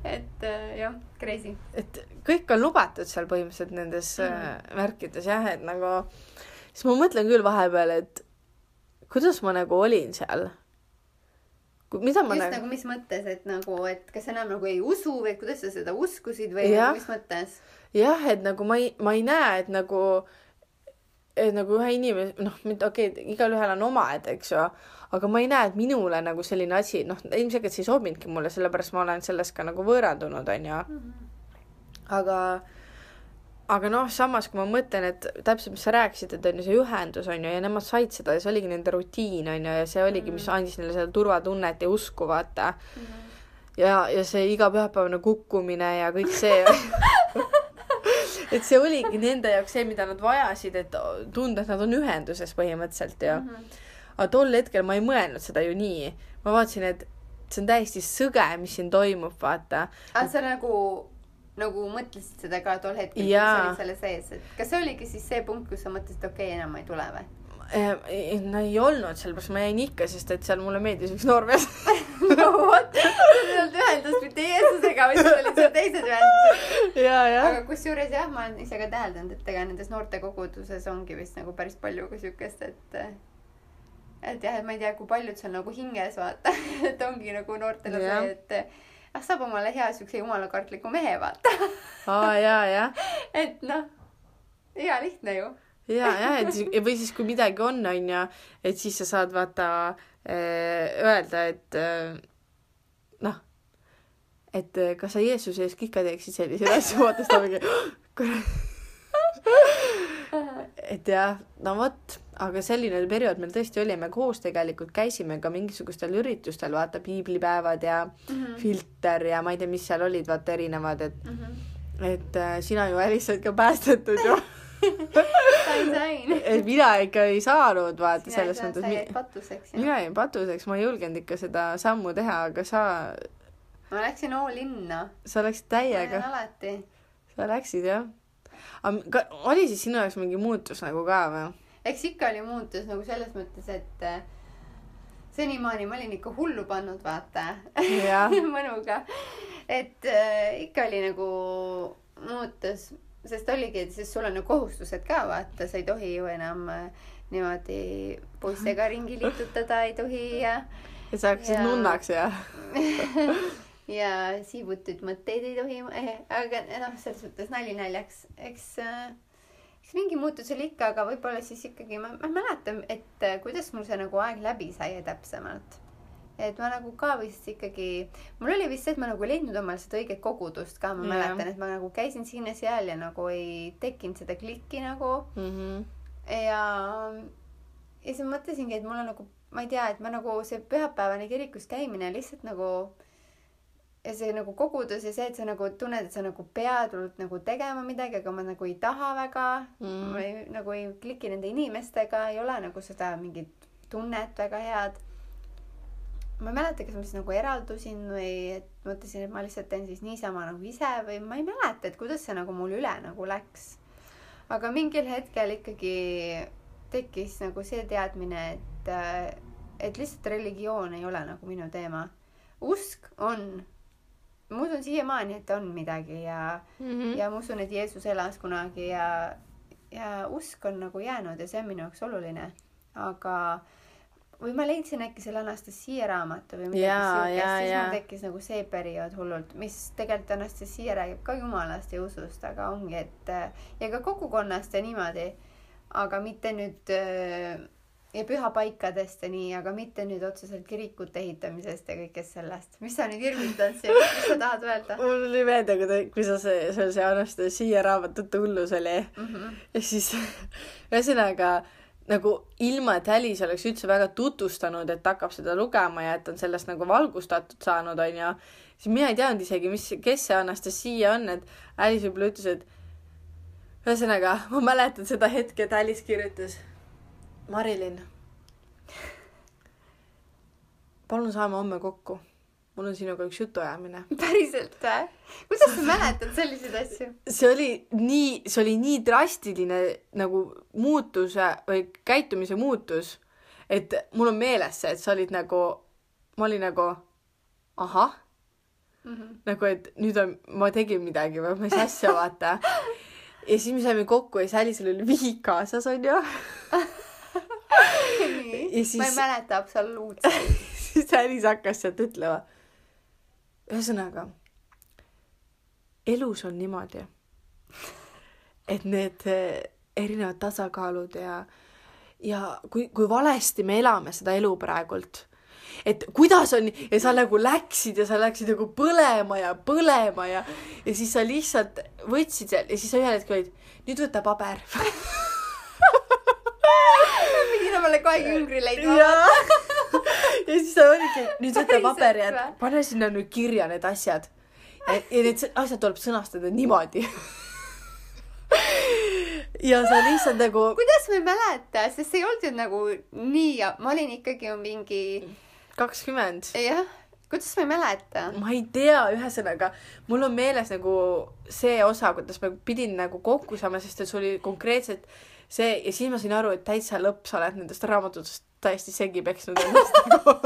et äh, jah, crazy. et kõik on lubatud seal põhimõtteliselt nendes Mm. mm. märkides jah, et nagu, siis ma mõtlen küll vahepeal, et kuidas ma nagu olin seal. mida ma just nagu, nagu mis mõttes, et nagu, et kas enam nagu ei usu või kuidas sa seda uskusid või Jah. nagu, mis mõttes? jah, et nagu ma ei, ma ei näe, et nagu, et nagu ühe inimese, noh, okei okay,, igalühel on oma, et eks ju, aga ma ei näe, et minule nagu selline asi, noh, ilmselgelt see ei sobinudki mulle, sellepärast ma olen sellest ka nagu võõrandunud, onju. aga, aga noh, samas kui ma mõtlen, et täpselt, mis sa rääkisid, et on ju see ühendus on ju ja nemad said seda ja see oligi nende rutiin on ju ja see oligi, mis andis neile seda turvatunnet ja usku, vaata. ja, ja see iga pühapäevane kukkumine ja kõik see [laughs] et see oligi nende jaoks see, mida nad vajasid, et tunda, et nad on ühenduses põhimõtteliselt ju. aga tol hetkel ma ei mõelnud seda ju nii. ma vaatasin, et see on täiesti sõge, mis siin toimub, vaata. aga sa nagu, nagu mõtlesid seda ka tol hetkel, kui sa olid selle sees, et kas see oligi siis see punkt, kus sa mõtlesid, et okei okay,, enam ma ei tule või? no ei olnud, sellepärast ma jäin ikka, sest et seal mulle meeldis üks noormees. [laughs] no vot, sul ei olnud ühendust mitte Jeesusega, vaid sul olid seal teised ühendused. aga kusjuures jah, ma olen ise ka täheldanud, et ega nendes noortekoguduses ongi vist nagu päris palju ka siukest, et et jah, et ma ei tea, kui paljud seal nagu hinges vaata, [laughs] et ongi nagu noortele see, et ah, saab omale hea siukse jumalakartliku mehe vaata. [laughs] aa, ja, ja. et noh, hea lihtne ju. ja, ja, et siis või siis, kui midagi on, onju, et siis sa saad vaata eh, öelda, et eh, noh, et eh, kas sa Jeesuse ees ka ikka teeksid selliseid asju, vaata siis ta mingi [gasps] [laughs] et jah, no vot, aga selline periood meil tõesti oli, me koos tegelikult käisime ka mingisugustel üritustel, vaata, piiblipäevad ja mm -hmm. filter ja ma ei tea, mis seal olid, vaata erinevad, et mm, -hmm. et äh, sina ju Alice oled ka päästetud ju sain, sain. [laughs] et mina ikka ei saanud, vaata, sina selles mõttes. sa jäid patuseks, mina jäin patuseks, ma ei julgenud ikka seda sammu teha, aga sa, ma läksin all in'na. sa läksid ma täiega lähen alati. sa läksid jah. aga oli siis sinu jaoks mingi muutus nagu ka või? Eks ikka oli muutus nagu selles mõttes, et äh, senimaani ma olin ikka hullu pannud, vaata [laughs] mõnuga. et äh, ikka oli nagu muutus, sest oligi, et siis sul on ju kohustused ka, vaata, sa ei tohi ju enam äh, niimoodi poistega [laughs] ringi liigutada ei tohi ja et sa hakkasid Jaa. nunnaks [laughs] ja? ja siivutuid mõtteid ei tohi eh,, aga noh, selles mõttes nali naljaks, eks äh, eks mingi muutus oli ikka, aga võib-olla siis ikkagi ma, ma mäletan, et äh, kuidas mul see nagu aeg läbi sai täpsemalt. et ma nagu ka vist ikkagi, mul oli vist see, et ma nagu ei leidnud omale seda õiget kogudust ka, ma Jah. mäletan, et ma nagu käisin siin-seal ja nagu ei tekkinud seda klikki nagu mm. -hmm. ja, ja siis ma mõtlesingi, et mul on nagu, ma ei tea, et ma nagu see pühapäevane kirikus käimine lihtsalt nagu ja see nagu kogudus ja see, et sa nagu tunned, et sa nagu pead hullult nagu tegema midagi, aga ma nagu ei taha väga Mm. ma ei, nagu ei kliki nende inimestega, ei ole nagu seda mingit tunnet väga head. ma ei mäleta, kas ma siis nagu eraldusin või et mõtlesin, et ma lihtsalt teen siis niisama nagu ise või ma ei mäleta, et kuidas see nagu mul üle nagu läks. aga mingil hetkel ikkagi tekkis nagu see teadmine, et, et lihtsalt religioon ei ole nagu minu teema. usk on, ma usun siiamaani, et on midagi ja Mm -hmm. ja ma usun, et Jeesus elas kunagi ja, ja usk on nagu jäänud ja see on minu jaoks oluline. aga, või ma leidsin äkki selle Anastasia raamatu või midagi siukest, siis mul tekkis nagu see periood hullult, mis tegelikult Anastasia räägib ka jumalast ja usust, aga ongi, et ja ka kogukonnast ja niimoodi. aga mitte nüüd äh, ja pühapaikadest ja nii, aga mitte nüüd otseselt kirikute ehitamisest ja kõigest sellest. mis sa nüüd hirmutad siin, mis sa tahad öelda [laughs] mul tuli meelde, kui ta, kui sa see, seal see Anastasia raamatute hullus oli mm? -hmm. ja siis [laughs] ühesõnaga nagu ilma, et Alice oleks üldse väga tutvustanud, et hakkab seda lugema ja et on sellest nagu valgustatud saanud, onju, siis mina ei teadnud isegi, mis, kes see Anastasia on, et Alice võib-olla ütles, et ühesõnaga, ma mäletan seda hetke, et Alice kirjutas. Marilyn, palun saame homme kokku. mul on sinuga üks jutuajamine. [laughs] päriselt või? kuidas sa mäletad selliseid asju? see oli nii, see oli nii drastiline nagu muutuse või käitumise muutus, et mul on meeles see, et sa olid nagu, ma olin nagu ahah, mm. -hmm. nagu et nüüd on, ma tegin midagi või mis asja, vaata. [laughs] ja siis me saime kokku ja Alice'il oli vihik kaasas, onju. [laughs] Ja siis- ma ei mäleta absoluutselt. [laughs] Siis Alice hakkas sealt ütlema. ühesõnaga, elus on niimoodi, et need eh, erinevad tasakaalud ja, ja kui, kui valesti me elame seda elu praegult, et kuidas on ja sa nagu läksid ja sa läksid nagu põlema ja põlema ja, ja siis sa lihtsalt võtsid seal ja siis sa ühel hetkel olid, nüüd võta paber [laughs] omale kohe jüngri leidma [laughs] ja siis ta oligi, nüüd võta paber ja pane sinna nüüd kirja need asjad. ja, need asjad tuleb sõnastada niimoodi. [laughs] Ja sa lihtsalt nagu, kuidas ma ei mäleta sest see ei olnud ju nagu nii ma olin ikkagi ju mingi kakskümmend, jah. Kuidas ma ei mäleta? Ma ei tea, ühesõnaga mul on meeles nagu see osa, kuidas ma pidin nagu kokku saama, sest et sul oli konkreetselt see ja siis ma sain aru, et täitsa lõpp, sa oled nendest raamatutest täiesti segi peksnud ennast nagu. [laughs]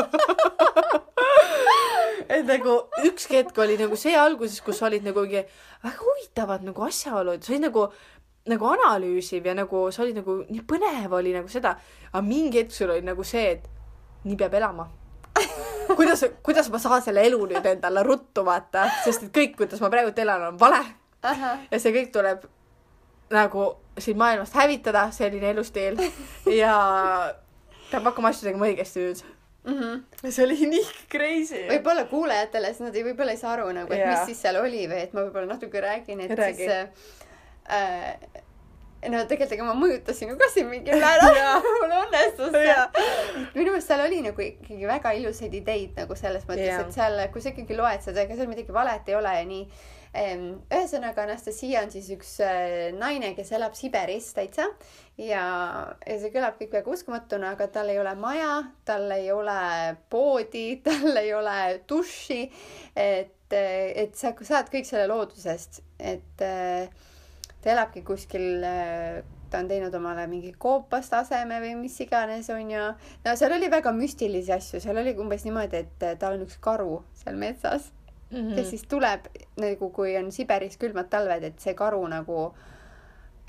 Et nagu ükski hetk oli nagu see alguses, kus olid nagu mingi väga huvitavad nagu asjaolud, sa olid nagu nagu analüüsiv ja nagu sa olid nagu nii põnev oli nagu seda, aga mingi hetk sul oli nagu see, et nii peab elama. [laughs] kuidas, kuidas ma saan selle elu nüüd endale ruttu vaata, sest et kõik, kuidas ma praegult elan, on vale. Ja see kõik tuleb nagu siin maailmast hävitada, selline elustiil [laughs] ja peab hakkama asju tegema õigesti nüüd. mm -hmm. ja see oli nii crazy. võib-olla kuulajatele, siis nad ei, võib-olla ei saa aru nagu, et Jaa. mis siis seal oli või et ma võib-olla natuke räägin, et Räägi. siis äh, no tegelikult ega ma mõjutasin ju ka siin mingil määral [laughs] mul õnnestus Jaa. minu meelest seal oli nagu ikkagi väga ilusaid ideid nagu selles mõttes et seal kui sa ikkagi loed seda ega seal midagi valet ei ole ja nii ühesõnaga Anastasia on siis üks äh, naine kes elab Siberis täitsa. Ja ja see kõlab kõik väga uskumatuna aga tal ei ole maja tal ei ole poodi [laughs] tal ei ole duši. Et et sa saad kõik selle loodusest. Et äh, ta elabki kuskil äh, ta on teinud omale mingi koopast aseme või mis iganes onju no seal oli väga müstilisi asju. Seal oli umbes niimoodi et äh, tal on üks karu seal metsas Mhm. kes siis tuleb nagu kui on Siberis külmad talved et see karu nagu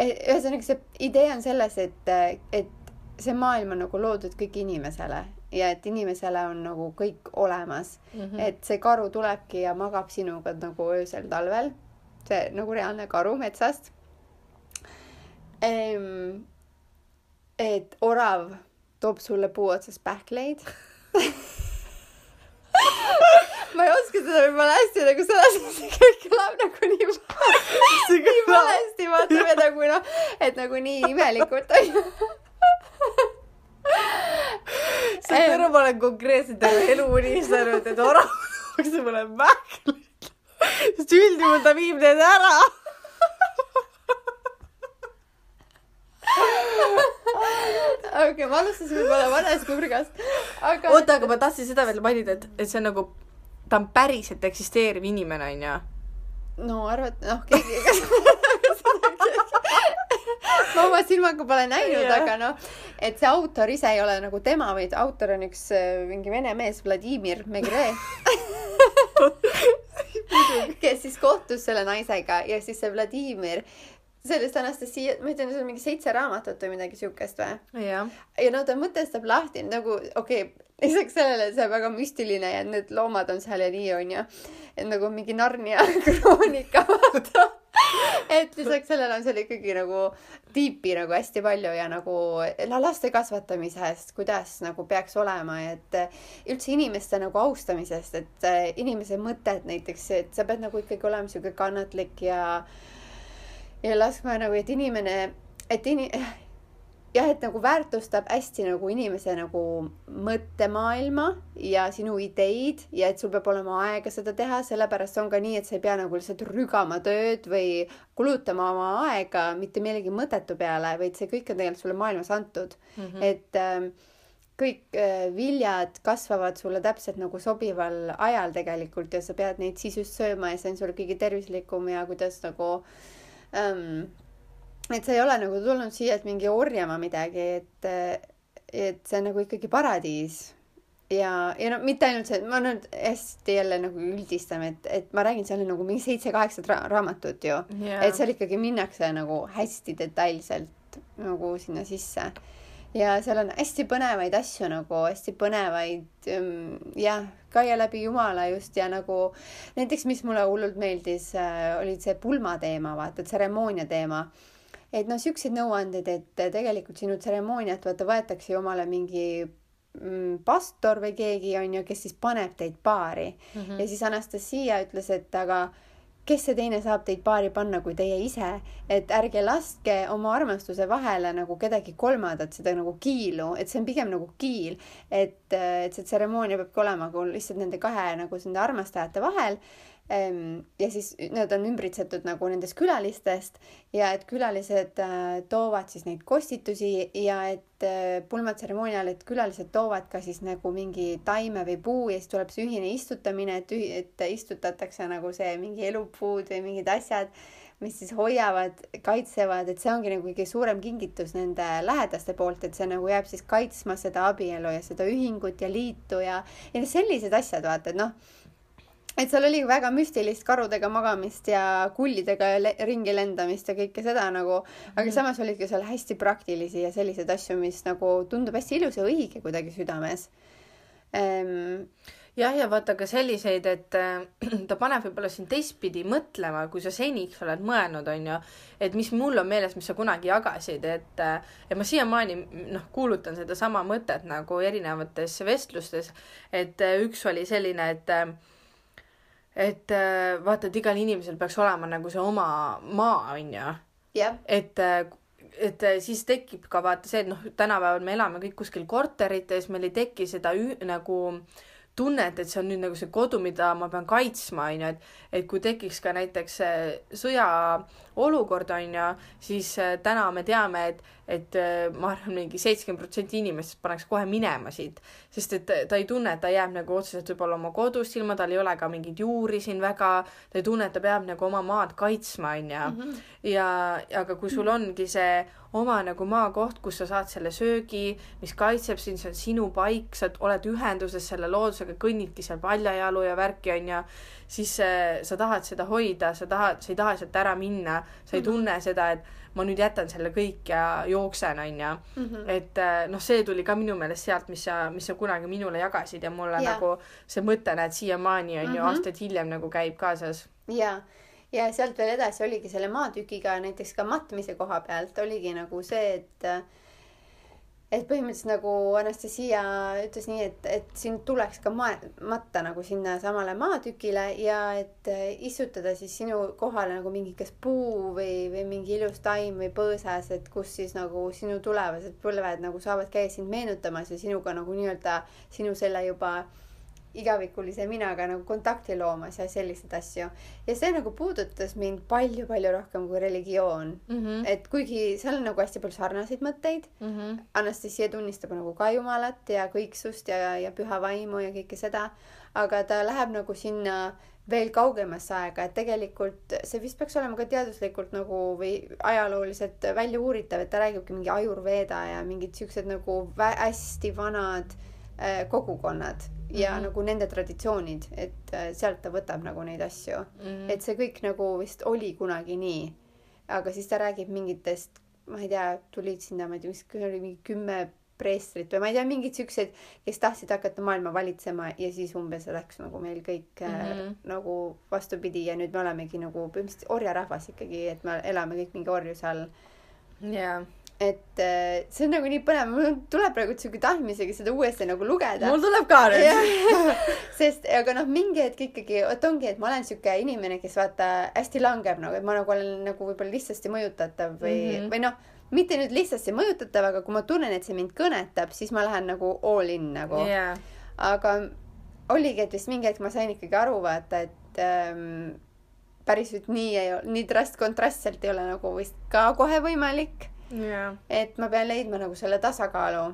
ühesõnaga see idee on selles et et see maailm on nagu loodud kõik inimesele ja et inimesele on nagu kõik olemas Mhm. et see karu tulebki ja magab sinuga nagu öösel talvel see nagu reaalne karu metsast ehm, et orav toob sulle puu otsas pähkleid [laughs] ma ei oska seda võib-olla hästi nagu sõnastada, see kõik kõlab nagu nii, nii valesti, vaata või nagu noh, et nagu nii imelikult onju. sa tead, ma olen konkreetselt elu unistanud, et [laughs] orav tooks mulle mähkleid. sest üldjuhul ta viib need ära. okei, ma alustasin võib-olla vanast nurgast, aga. oota, aga ma tahtsin seda veel mainida, et, et see on nagu, ta on päriselt eksisteeriv inimene, onju. no arvad-, noh, keegi ma oma silmaga pole näinud Jah. aga noh, et see autor ise ei ole nagu tema, vaid autor on üks äh, mingi vene mees, Vladimir Megre [laughs] kes siis kohtus selle naisega ja siis see Vladimir, sellest Anastasia, ma ütlen, see on mingi seitse raamatut või midagi siukest või? ja no ta mõtestab lahti nagu okei okay, lisaks sellele see on väga müstiline ja need loomad on seal ja nii onju et nagu mingi Narnia [laughs] kroonika vaata. Et lisaks sellele on seal ikkagi nagu tiipi nagu hästi palju ja nagu la- laste kasvatamisest kuidas nagu peaks olema et üldse inimeste nagu austamisest et inimese mõtted näiteks et sa pead nagu ikkagi olema siuke kannatlik ja ja laskma nagu et inimene et ini- [laughs] jah, et nagu väärtustab hästi nagu inimese nagu mõttemaailma ja sinu ideid ja et sul peab olema aega seda teha, sellepärast on ka nii, et sa ei pea nagu lihtsalt rügama tööd või kulutama oma aega mitte millegi mõttetu peale, vaid see kõik on tegelikult sulle maailmas antud mm. -hmm. et ähm, kõik äh, viljad kasvavad sulle täpselt nagu sobival ajal tegelikult ja sa pead neid siis just sööma ja see on sul kõige tervislikum ja kuidas nagu ähm, et sa ei ole nagu tulnud siia, et mingi orjama midagi, et, et see on nagu ikkagi paradiis. ja, ja no mitte ainult see, ma nüüd hästi jälle nagu üldistan, et, et ma räägin, seal on nagu mingi seitse-kaheksat ra raamatut ju Jaa. et seal ikkagi minnakse nagu hästi detailselt nagu sinna sisse. Ja seal on hästi põnevaid asju nagu, hästi põnevaid ähm, jah, käia läbi Jumala just ja nagu näiteks, mis mulle hullult meeldis äh,, olid see pulmateema, vaata, tseremoonia teema et noh, siukseid nõuandeid, et tegelikult sinu tseremooniat vaata võetakse omale mingi mm, pastor või keegi on ju, kes siis paneb teid paari mm -hmm. ja siis Anastasia ütles, et aga kes see teine saab teid paari panna kui teie ise, et ärge laske oma armastuse vahele nagu kedagi kolmandat, seda nagu kiilu, et see on pigem nagu kiil, et, et see tseremoonia peabki olema nagu lihtsalt nende kahe nagu nende armastajate vahel ja siis nad on ümbritsetud nagu nendest külalistest ja et külalised äh, toovad siis neid kostitusi ja et äh, pulmatseremoonial, et külalised toovad ka siis nagu mingi taime või puu ja siis tuleb see ühine istutamine, et, et istutatakse nagu see mingi elupuud või mingid asjad, mis siis hoiavad, kaitsevad, et see ongi nagu kõige suurem kingitus nende lähedaste poolt, et see nagu jääb siis kaitsma seda abielu ja seda ühingut ja liitu ja, ja sellised asjad, vaata, et noh et seal oli väga müstilist karudega magamist ja kullidega le ringi lendamist ja kõike seda nagu, aga Mhm. samas olid ka seal hästi praktilisi ja selliseid asju, mis nagu tundub hästi ilus ja õige kuidagi südames ehm,. jah, ja vaata ka selliseid, et äh, [clears throat] ta paneb võib-olla sind teistpidi mõtlema, kui sa seniks oled mõelnud, onju, et mis mul on meeles, mis sa kunagi jagasid, et äh, ja ma siiamaani noh, kuulutan sedasama mõtet nagu erinevates vestlustes, et äh, üks oli selline, et äh, et äh, vaata, et igal inimesel peaks olema nagu see oma maa, onju. jah, et äh, et äh, siis tekib ka vaata see, et noh, tänapäeval me elame kõik kuskil korterites, meil ei teki seda ü, nagu tunnet, et see on nüüd nagu see kodu, mida ma pean kaitsma, onju, et et kui tekiks ka näiteks sõjaolukord, onju, siis äh, täna me teame, et et äh, ma arvan, mingi seitsekümmend protsenti inimestest paneks kohe minema siit, sest et ta ei tunne, et ta jääb nagu otseselt võib-olla oma kodust ilma, tal ei ole ka mingeid juuri siin väga, ta ei tunne, et ta peab nagu oma maad kaitsma, onju. Mhm. ja, aga kui sul ongi see oma nagu maakoht, kus sa saad selle söögi, mis kaitseb sind, see on sinu paik, sa oled ühenduses selle loodusega, kõnnidki seal paljajalu ja värki, onju, siis äh, sa tahad seda hoida, sa tahad, sa ei taha sealt ära minna, sa ei Mhm. tunne seda, et ma nüüd jätan selle kõik ja jooksen, onju. Mhm. et äh, noh, see tuli ka minu meelest sealt, mis sa, mis sa kunagi minule jagasid ja mulle Jaa. nagu see mõte, näed, siiamaani on ju Mhm. aastaid hiljem nagu käib kaasas. ja, ja sealt veel edasi oligi selle maatükiga näiteks ka matmise koha pealt oligi nagu see, et et põhimõtteliselt nagu Anastasia ütles nii, et, et sind tuleks ka ma-, matta nagu sinna samale maatükile ja et äh, istutada siis sinu kohale nagu mingi kas puu või, või mingi ilus taim või põõsas, et kus siis nagu sinu tulevased põlved nagu saavad käia sind meenutamas ja sinuga nagu nii-öelda sinu selle juba igavikulise minaga nagu kontakti loomas ja selliseid asju. ja see nagu puudutas mind palju-palju rohkem kui religioon mm. -hmm. et kuigi seal on nagu hästi palju sarnaseid mõtteid, Mm -hmm. Anastasia tunnistab nagu ka Jumalat ja kõiksust ja, ja püha vaimu ja kõike seda, aga ta läheb nagu sinna veel kaugemasse aega, et tegelikult see vist peaks olema ka teaduslikult nagu või ajalooliselt välja uuritav, et ta räägibki mingi ajurveeda ja mingid siuksed nagu hästi vanad äh, kogukonnad ja mm Mhm. -hmm. nagu nende traditsioonid, et äh, sealt ta võtab nagu neid asju Mm -hmm. et see kõik nagu vist oli kunagi nii. aga siis ta räägib mingitest, ma ei tea, tulid sinna, ma ei tea, mis oli mingi kümme preestrit või ma ei tea, mingid siuksed, kes tahtsid hakata maailma valitsema ja siis umbes läks nagu meil kõik mm Mhm. -hmm. nagu vastupidi ja nüüd me olemegi nagu põhimõtteliselt orjarahvas ikkagi, et me elame kõik mingi orjuse all. jaa. Et äh, see on nagu nii põnev, mul tuleb praegu siuke tahtmisega seda uuesti nagu lugeda mul tuleb ka nüüd. [laughs] Sest aga noh, mingi hetk ikkagi, vot ongi, et ma olen siuke inimene, kes vaata hästi langeb nagu, et ma nagu olen nagu võib-olla lihtsasti mõjutatav või mm. -hmm. või noh, mitte nüüd lihtsasti mõjutatav, aga kui ma tunnen, et see mind kõnetab, siis ma lähen nagu all in nagu jaa. aga oligi, et vist mingi hetk ma sain ikkagi aru, vaata, et ähm, päriselt nii ei ole, nii drast-, kontrastselt ei ole nagu vist ka kohe võimalik jaa. et ma pean leidma nagu selle tasakaalu.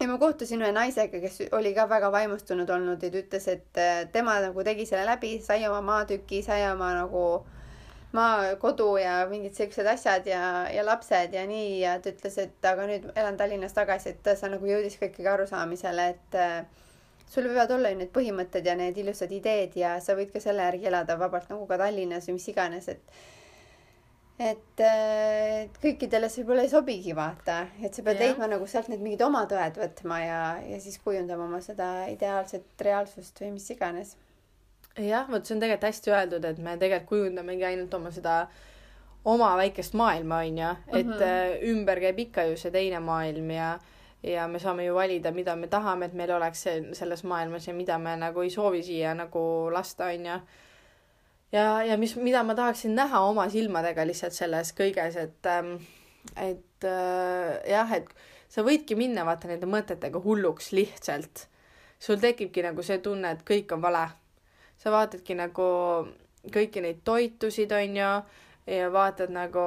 ja ma kohtusin ühe naisega, kes oli ka väga vaimustunud olnud ja ta ütles, et äh, tema nagu tegi selle läbi, sai oma maatüki, sai oma nagu maakodu ja mingid siuksed asjad ja, ja lapsed ja nii ja ta ütles, et aga nüüd elan Tallinnas tagasi, et ta nagu jõudis ka ikkagi arusaamisele, et äh, sul võivad olla ju need põhimõtted ja need ilusad ideed ja sa võid ka selle järgi elada vabalt nagu ka Tallinnas või mis iganes, et et äh, et kõikidele see võib-olla ei sobigi, vaata, et sa pead Jah. leidma nagu sealt need mingid oma tõed võtma ja, ja siis kujundama oma seda ideaalset reaalsust või mis iganes. jah, vot see on tegelikult hästi öeldud, et me tegelikult kujundamegi ainult oma seda oma väikest maailma, onju, et mm. -hmm. ümber käib ikka ju see teine maailm ja ja me saame ju valida, mida me tahame, et meil oleks selles maailmas ja mida me nagu ei soovi siia nagu lasta, onju. Ja, ja mis, mida ma tahaksin näha oma silmadega lihtsalt selles kõiges, et ähm, et äh, jah, et sa võidki minna vaata nende mõtetega hulluks lihtsalt. sul tekibki nagu see tunne, et kõik on vale sa vaatadki nagu kõiki neid toitusid, onju, ja vaatad nagu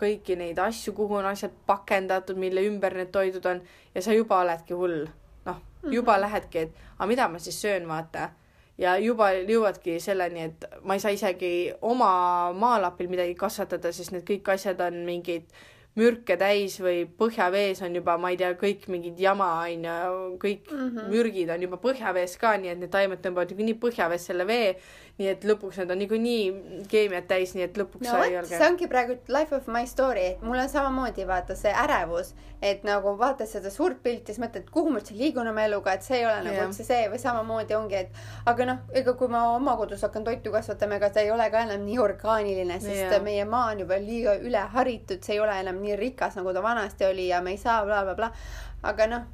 kõiki neid asju, kuhu on asjad pakendatud, mille ümber need toidud on ja sa juba oledki hull. noh, juba lähedki, et aga mida ma siis söön, vaata. Ja juba jõuadki selleni, et ma ei saa isegi oma maalapil midagi kasvatada, sest need kõik asjad on mingid mürke täis või põhjavees on juba, ma ei tea, kõik mingid jama onju, kõik mm. -hmm. mürgid on juba põhjavees ka, nii et need taimed tõmbavad niikuinii põhjavees selle vee. Nii et lõpuks need on niikuinii keemiat täis, nii et lõpuks no sa ei vot, olegi see ongi praegu life of my story, et mul on samamoodi vaata see ärevus, et nagu vaatad seda suurt pilti, siis mõtled, kuhu ma üldse liigun oma eluga, et see ei ole nagu Jah. üldse see või samamoodi ongi, et aga noh, ega kui ma oma kodus hakkan toitu kasvatama, ega ta ei ole ka enam nii orgaaniline, sest Jah. meie maa on juba liiga üleharitud, see ei ole enam nii rikas, nagu ta vanasti oli ja me ei saa blablabla bla, bla. aga noh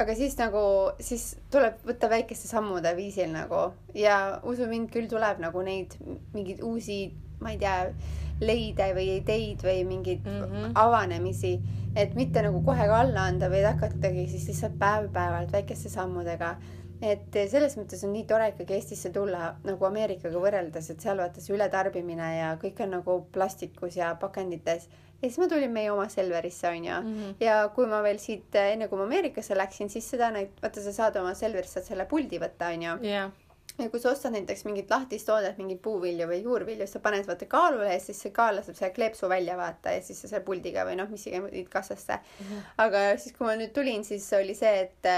aga siis nagu, siis tuleb võtta väikeste sammude viisil nagu ja usu mind, küll tuleb nagu neid mingeid uusi ma ei tea, leide või ideid või mingeid mm. -hmm. avanemisi, et mitte nagu kohe ka alla anda, vaid hakatagi siis lihtsalt päev-päevalt väikeste sammudega. et selles mõttes on nii tore ikkagi Eestisse tulla nagu Ameerikaga võrreldes, et seal vaata see ületarbimine ja kõik on nagu plastikus ja pakendites. Ja siis ma tulin meie oma Selverisse onju mm. -hmm. ja kui ma veel siit, enne kui ma Ameerikasse läksin, siis seda näit-, vaata sa saad oma Selverist saad selle puldi võtta onju jah, ja kui sa ostad näiteks mingit lahtist toodet, mingit puuvilju või juurvilju, sa paned vaata kaalule ja siis see kaal laseb selle kleepsu välja vaata ja siis sa selle puldiga või noh, mis iganes kassasse mm. -hmm. aga siis, kui ma nüüd tulin, siis oli see, et,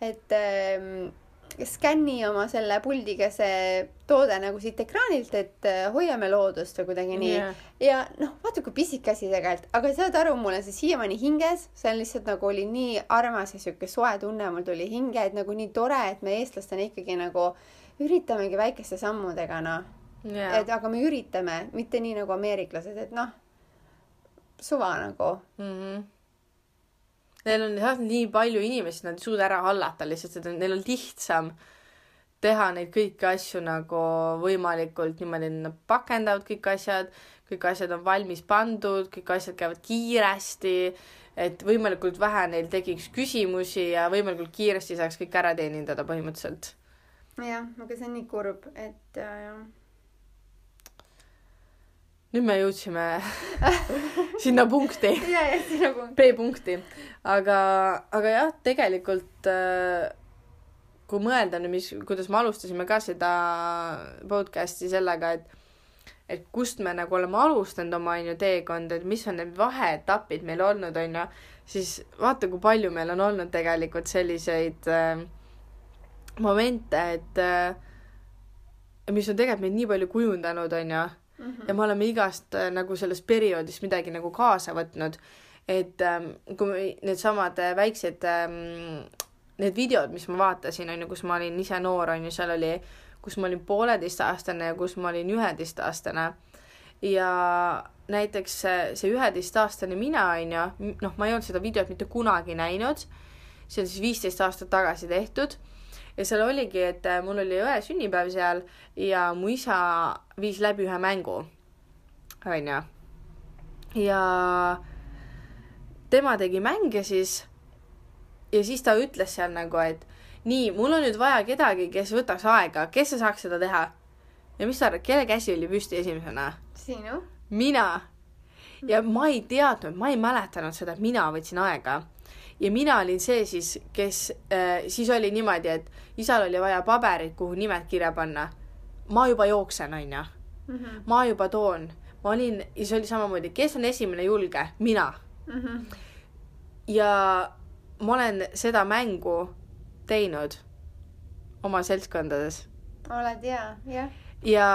et ähm, skänni oma selle puldiga see toode nagu siit ekraanilt, et äh, hoiame loodust või kuidagi nii Jah. ja noh, vaata kui pisike asi tegelikult, aga saad aru, mul on see siiamaani hinges, see on lihtsalt nagu oli nii armas ja sihuke soe tunne mul tuli hinge, et nagu nii tore, et me eestlastena ikkagi nagu üritamegi väikeste sammudega noh, jah et aga me üritame, mitte nii nagu ameeriklased, et noh, suva nagu. mm. -hmm. Neil on jah nii palju inimesi, nad ei suuda ära hallata lihtsalt, et neil on lihtsam teha neid kõiki asju nagu võimalikult niimoodi, et nad pakendavad kõik asjad, kõik asjad on valmis pandud, kõik asjad käivad kiiresti, et võimalikult vähe neil tekiks küsimusi ja võimalikult kiiresti saaks kõik ära teenindada põhimõtteliselt. jah, aga see on nii kurb, et äh, jah. Nüüd me jõudsime [laughs] sinna punkti. Ja, ja see nagu. B-punkti, aga, aga jah, tegelikult äh, kui mõelda nüüd, mis, kuidas me alustasime ka seda podcast'i sellega, et et kust me nagu oleme alustanud oma onju teekonda, et mis on need vaheetapid meil olnud onju, siis vaata, kui palju meil on olnud tegelikult selliseid äh, momente, et äh, mis on tegelikult meid nii palju kujundanud onju ja me oleme igast äh, nagu sellest perioodist midagi nagu kaasa võtnud. et ähm, kui needsamad äh, väiksed ähm,, need videod, mis ma vaatasin, on ju, kus ma olin ise noor, on ju, seal oli, kus ma olin pooleteistaastane ja kus ma olin üheteistaastane. ja näiteks see, see üheteistaastane mina, on ju, noh, ma ei olnud seda videot mitte kunagi näinud, see on siis viisteist aastat tagasi tehtud ja seal oligi, et äh, mul oli õe sünnipäev seal ja mu isa viis läbi ühe mängu, onju. ja tema tegi mänge siis ja siis ta ütles seal nagu, et nii, mul on nüüd vaja kedagi, kes võtaks aega, kes saaks seda teha. ja mis sa arvad, kelle käsi oli püsti esimesena? sinu? mina. ja ma ei teadnud, ma ei mäletanud seda, et mina võtsin aega. Ja mina olin see siis, kes äh,, siis oli niimoodi, et isal oli vaja paberit, kuhu nimed kirja panna. ma juba jooksen, onju. Mhm. ma juba toon. ma olin, ja see oli samamoodi, kes on esimene julge? mina. Mhm. ja ma olen seda mängu teinud oma seltskondades oled ja, jah. ja,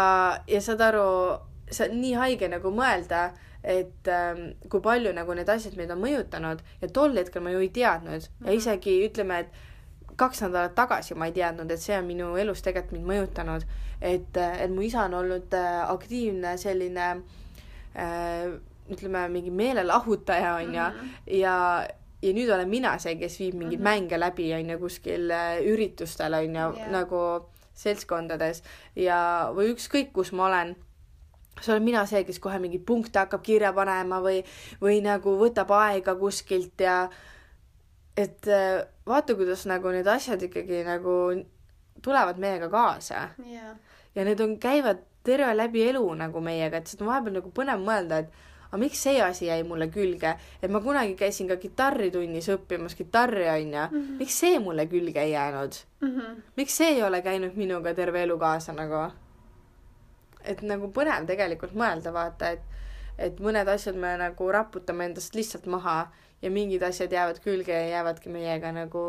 ja saad aru, see on nii haige nagu mõelda, et ähm, kui palju nagu need asjad meid on mõjutanud ja tol hetkel ma ju ei teadnud mm -hmm. ja isegi ütleme, et kaks nädalat tagasi ma ei teadnud, et see on minu elus tegelikult mind mõjutanud, et, et mu isa on olnud äh, aktiivne selline äh, ütleme, mingi meelelahutaja onju mm -hmm. ja ja nüüd olen mina see, kes viib mingeid mm -hmm. mänge läbi onju kuskil äh, üritustel onju Jah. yeah. nagu seltskondades ja, või ükskõik, kus ma olen see olen mina see, kes kohe mingeid punkte hakkab kirja panema või, või nagu võtab aega kuskilt ja et äh, vaata, kuidas nagu need asjad ikkagi nagu tulevad meiega kaasa. Ja, ja need on, käivad terve läbi elu nagu meiega, et seda on vahepeal nagu põnev mõelda, et aga miks see asi jäi mulle külge, et ma kunagi käisin ka kitarritunnis õppimas kitarri onju. Mm, -hmm. miks see mulle külge ei jäänud, Mhm. miks see ei ole käinud minuga terve elu kaasa nagu et nagu põnev tegelikult mõelda, vaata, et et mõned asjad me nagu raputame endast lihtsalt maha ja mingid asjad jäävad külge ja jäävadki meiega nagu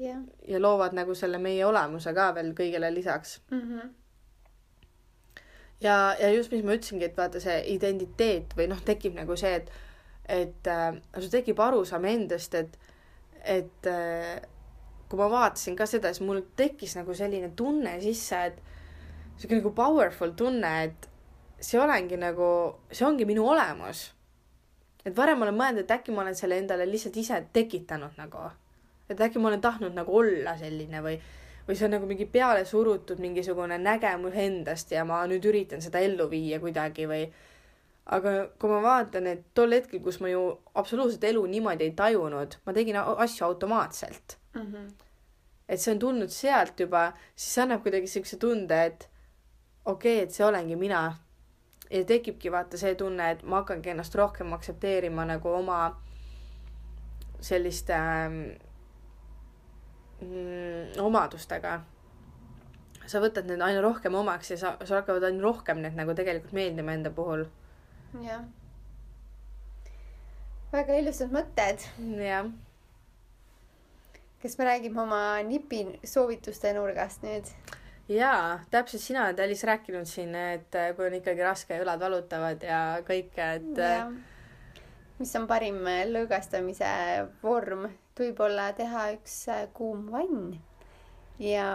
jah. ja loovad nagu selle meie olemuse ka veel kõigele lisaks. Mhm. ja, ja just, mis ma ütlesingi, et vaata see identiteet või noh, tekib nagu see, et et äh, sul tekib arusaam endast, et et äh, kui ma vaatasin ka seda, siis mul tekkis nagu selline tunne sisse, et sihuke nagu powerful tunne, et see olengi nagu, see ongi minu olemus. et varem olen mõelnud, et äkki ma olen selle endale lihtsalt ise tekitanud nagu, et äkki ma olen tahtnud nagu olla selline või, või see on nagu mingi peale surutud mingisugune nägemus endast ja ma nüüd üritan seda ellu viia kuidagi või aga kui ma vaatan, et tol hetkel, kus ma ju absoluutselt elu niimoodi ei tajunud, ma tegin asju automaatselt mm. -hmm. et see on tulnud sealt juba, siis see annab kuidagi siukse tunde, et okei okay,, et see olengi mina. ja tekibki vaata see tunne, et ma hakkangi ennast rohkem aktsepteerima nagu oma selliste mm, omadustega. sa võtad need aina rohkem omaks ja sa, sul hakkavad aina rohkem need nagu tegelikult meeldima enda puhul jah. väga ilusad mõtted. jah. kas me räägime oma nipi soovituste nurgast nüüd? Jaa, täpselt sina oled, Alice, rääkinud siin, et äh, kui on ikkagi raske ja õlad valutavad ja kõike, et. Äh, mis on parim äh, lõõgastamise vorm, võib-olla teha üks kuum vann ja,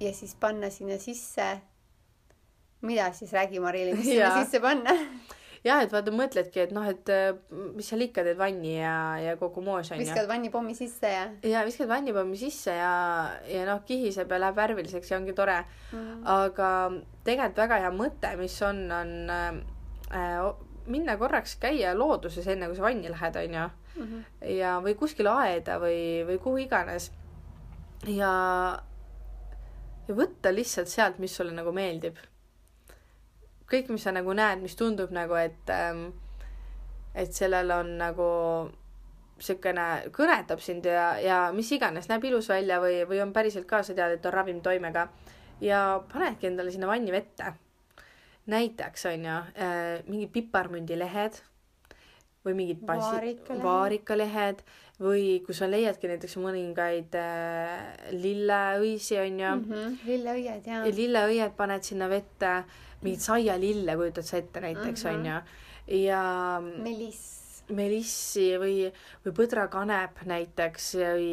ja siis panna sinna sisse mida siis räägi, Marili, mis sinna sisse panna? [laughs] jah, et vaata, mõtledki, et noh, et äh, mis seal ikka teed vanni ja, ja kogu moos onju. viskad vannipommi sisse ja. ja viskad vannipommi sisse ja, ja noh, kihiseb ja läheb värviliseks ja ongi tore mm.. aga tegelikult väga hea mõte, mis on, on äh, minna korraks käia looduses, enne kui sa vanni lähed, onju mm. -hmm. ja, või kuskile aeda või, või kuhu iganes. ja, ja võtta lihtsalt sealt, mis sulle nagu meeldib kõik, mis sa nagu näed, mis tundub nagu, et ähm, et sellel on nagu niisugune, kõnetab sind ja, ja mis iganes, näeb ilus välja või, või on päriselt ka, sa tead, et on ravimtoimega ja panedki endale sinna vanni vette. näiteks on ju äh, mingid piparmündilehed või mingid vaarikalehed. vaarikalehed või kui sa leiadki näiteks mõningaid äh, lilleõisi on ju mm. -hmm. lilleõied jaa. lilleõied paned sinna vette mingit saialille kujutad sa ette näiteks mm -hmm. onju ja meliss melissi või, või põdrakanep näiteks või,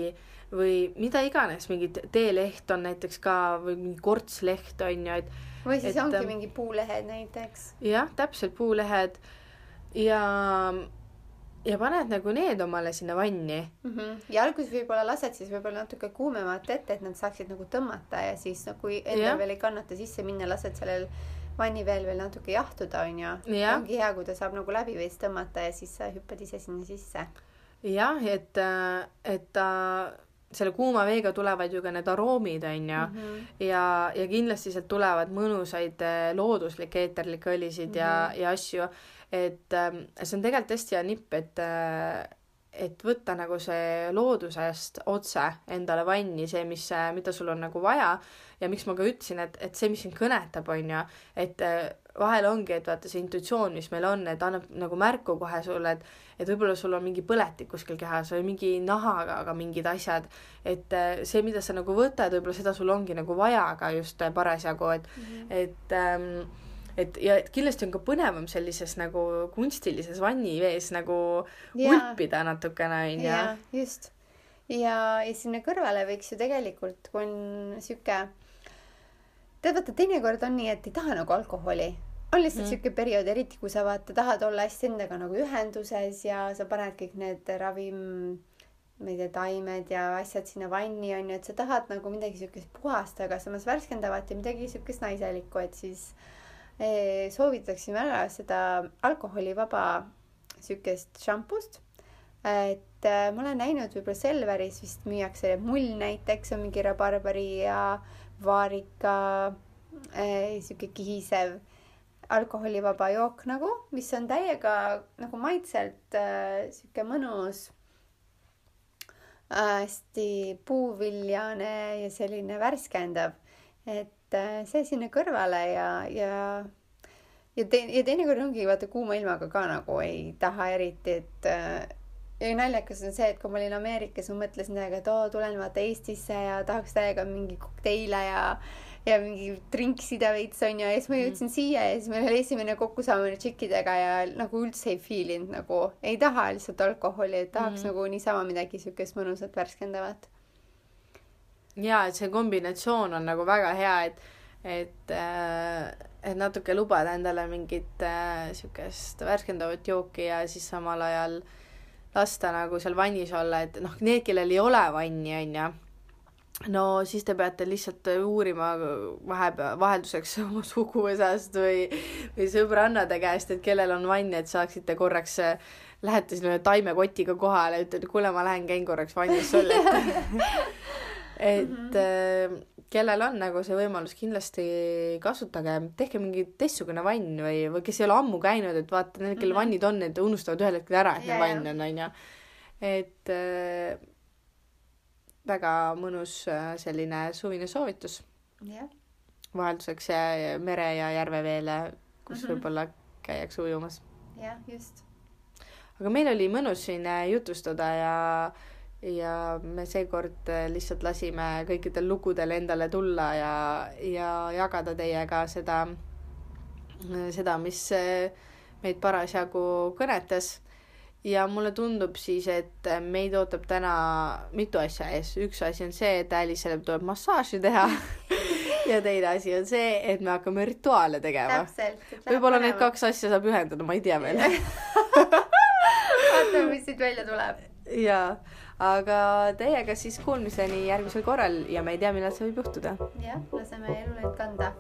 või mida iganes, mingid teeleht on näiteks ka või mingi kortsleht on ju, et. või siis et, ongi ähm, mingi puulehed näiteks. jah, täpselt puulehed ja ja paned nagu need omale sinna vanni mm. -hmm. ja alguses võib-olla lased siis võib-olla natuke kuumemat ette, et nad saaksid nagu tõmmata ja siis no kui endal veel ei kannata sisse minna, lased sellel vanniveel veel natuke jahtuda, onju. ongi hea, kui ta saab nagu läbi veits tõmmata ja siis sa hüppad ise sinna sisse. jah, et, et ta selle kuuma veega tulevad ju ka need aroomid, onju mm. -hmm. ja, ja kindlasti sealt tulevad mõnusaid eh, looduslikke eeterlikke õlisid mm -hmm. ja, mhm. ja asju. et ähm, see on tegelikult hästi hea nipp, et äh, et võtta nagu see loodusest otse endale vanni, see, mis, mida sul on nagu vaja ja miks ma ka ütlesin, et, et see, mis sind kõnetab, on ju, et äh, vahel ongi, et vaata see intuitsioon, mis meil on, et annab nagu märku kohe sulle, et et võib-olla sul on mingi põletik kuskil kehas või mingi nahaga ka mingid asjad, et äh, see, mida sa nagu võtad, võib-olla seda sul ongi nagu vaja ka just parasjagu, et mm, -hmm. et ähm, et ja kindlasti on ka põnevam sellises nagu kunstilises vannivees nagu ja. ulpida natukene onju. jaa, just. ja, ja sinna kõrvale võiks ju tegelikult, kui on sihuke, tead vaata teinekord on nii, et ei taha nagu alkoholi on lihtsalt mm. sihuke periood, eriti kui sa vaata tahad olla hästi endaga nagu ühenduses ja sa paned kõik need ravim, ma ei tea, taimed ja asjad sinna vanni onju, et sa tahad nagu midagi siukest puhast, aga samas värskendavat ja midagi siukest naiselikku, et siis äh, soovitaksin väga seda alkoholivaba siukest šampust. et äh, ma olen näinud võib-olla Selveris vist müüakse mull näiteks on mingi rabarbari ja vaarika äh, sihuke kihisev alkoholivaba jook nagu, mis on täiega nagu maitselt sihuke mõnus hästi puuviljane ja selline värskendav. et see sinna kõrvale ja, ja ja te-, ja teinekord ongi vaata kuuma ilmaga ka nagu ei taha eriti, et äh, ja naljakas on see, et kui ma olin Ameerikas, ma mõtlesin täiega, et oo, tulen vaata Eestisse ja tahaks täiega mingi kokteile ja ja mingi trinksida veits onju ja siis ma jõudsin mm. siia ja siis meil oli esimene kokkusaamine tšikkidega ja nagu üldse ei feel inud nagu, ei taha lihtsalt alkoholi, et tahaks mm. nagu niisama midagi siukest mõnusat värskendavat ja et see kombinatsioon on nagu väga hea, et, et, äh, et natuke lubada endale mingit äh, siukest värskendavat jooki ja siis samal ajal lasta nagu seal vannis olla, et noh, need, kellel ei ole vanni, onju, no siis te peate lihtsalt uurima vahepeal, vahelduseks [laughs] oma suguvõsast või, või sõbrannade käest, et kellel on vann, et saaksite korraks, lähete sinna taimekotiga kohale, ütlete, kuule, ma lähen käin korraks vannis sul, [laughs] [laughs] et mm -hmm. kellel on nagu see võimalus, kindlasti kasutage, tehke mingi teistsugune vann või, või kes ei ole ammu käinud, et vaata, need, kellel mm -hmm. vannid on, need unustavad ühel hetkel ära, et neil vann on, onju. et äh, väga mõnus äh, selline suvine soovitus yeah.. vahelduseks mere ja järveveele, kus mm -hmm. võib-olla käiakse ujumas. jah, just. aga meil oli mõnus siin äh, jutustada ja, ja me seekord äh, lihtsalt lasime kõikidel lugudel endale tulla ja, ja jagada teiega seda, seda, mis meid parasjagu kõnetas ja mulle tundub siis, et meid ootab täna mitu asja ees. üks asi on see, et Alice'ile tuleb massaaži teha [laughs] ja teine asi on see, et me hakkame rituaale tegema. võib-olla need kaks asja saab ühendada, ma ei tea veel [laughs] vaatame, mis siit välja tuleb. [laughs] jaa, aga teiega siis kuulmiseni järgmisel korral ja me ei tea, millal see võib juhtuda. jah, laseme elu neid kanda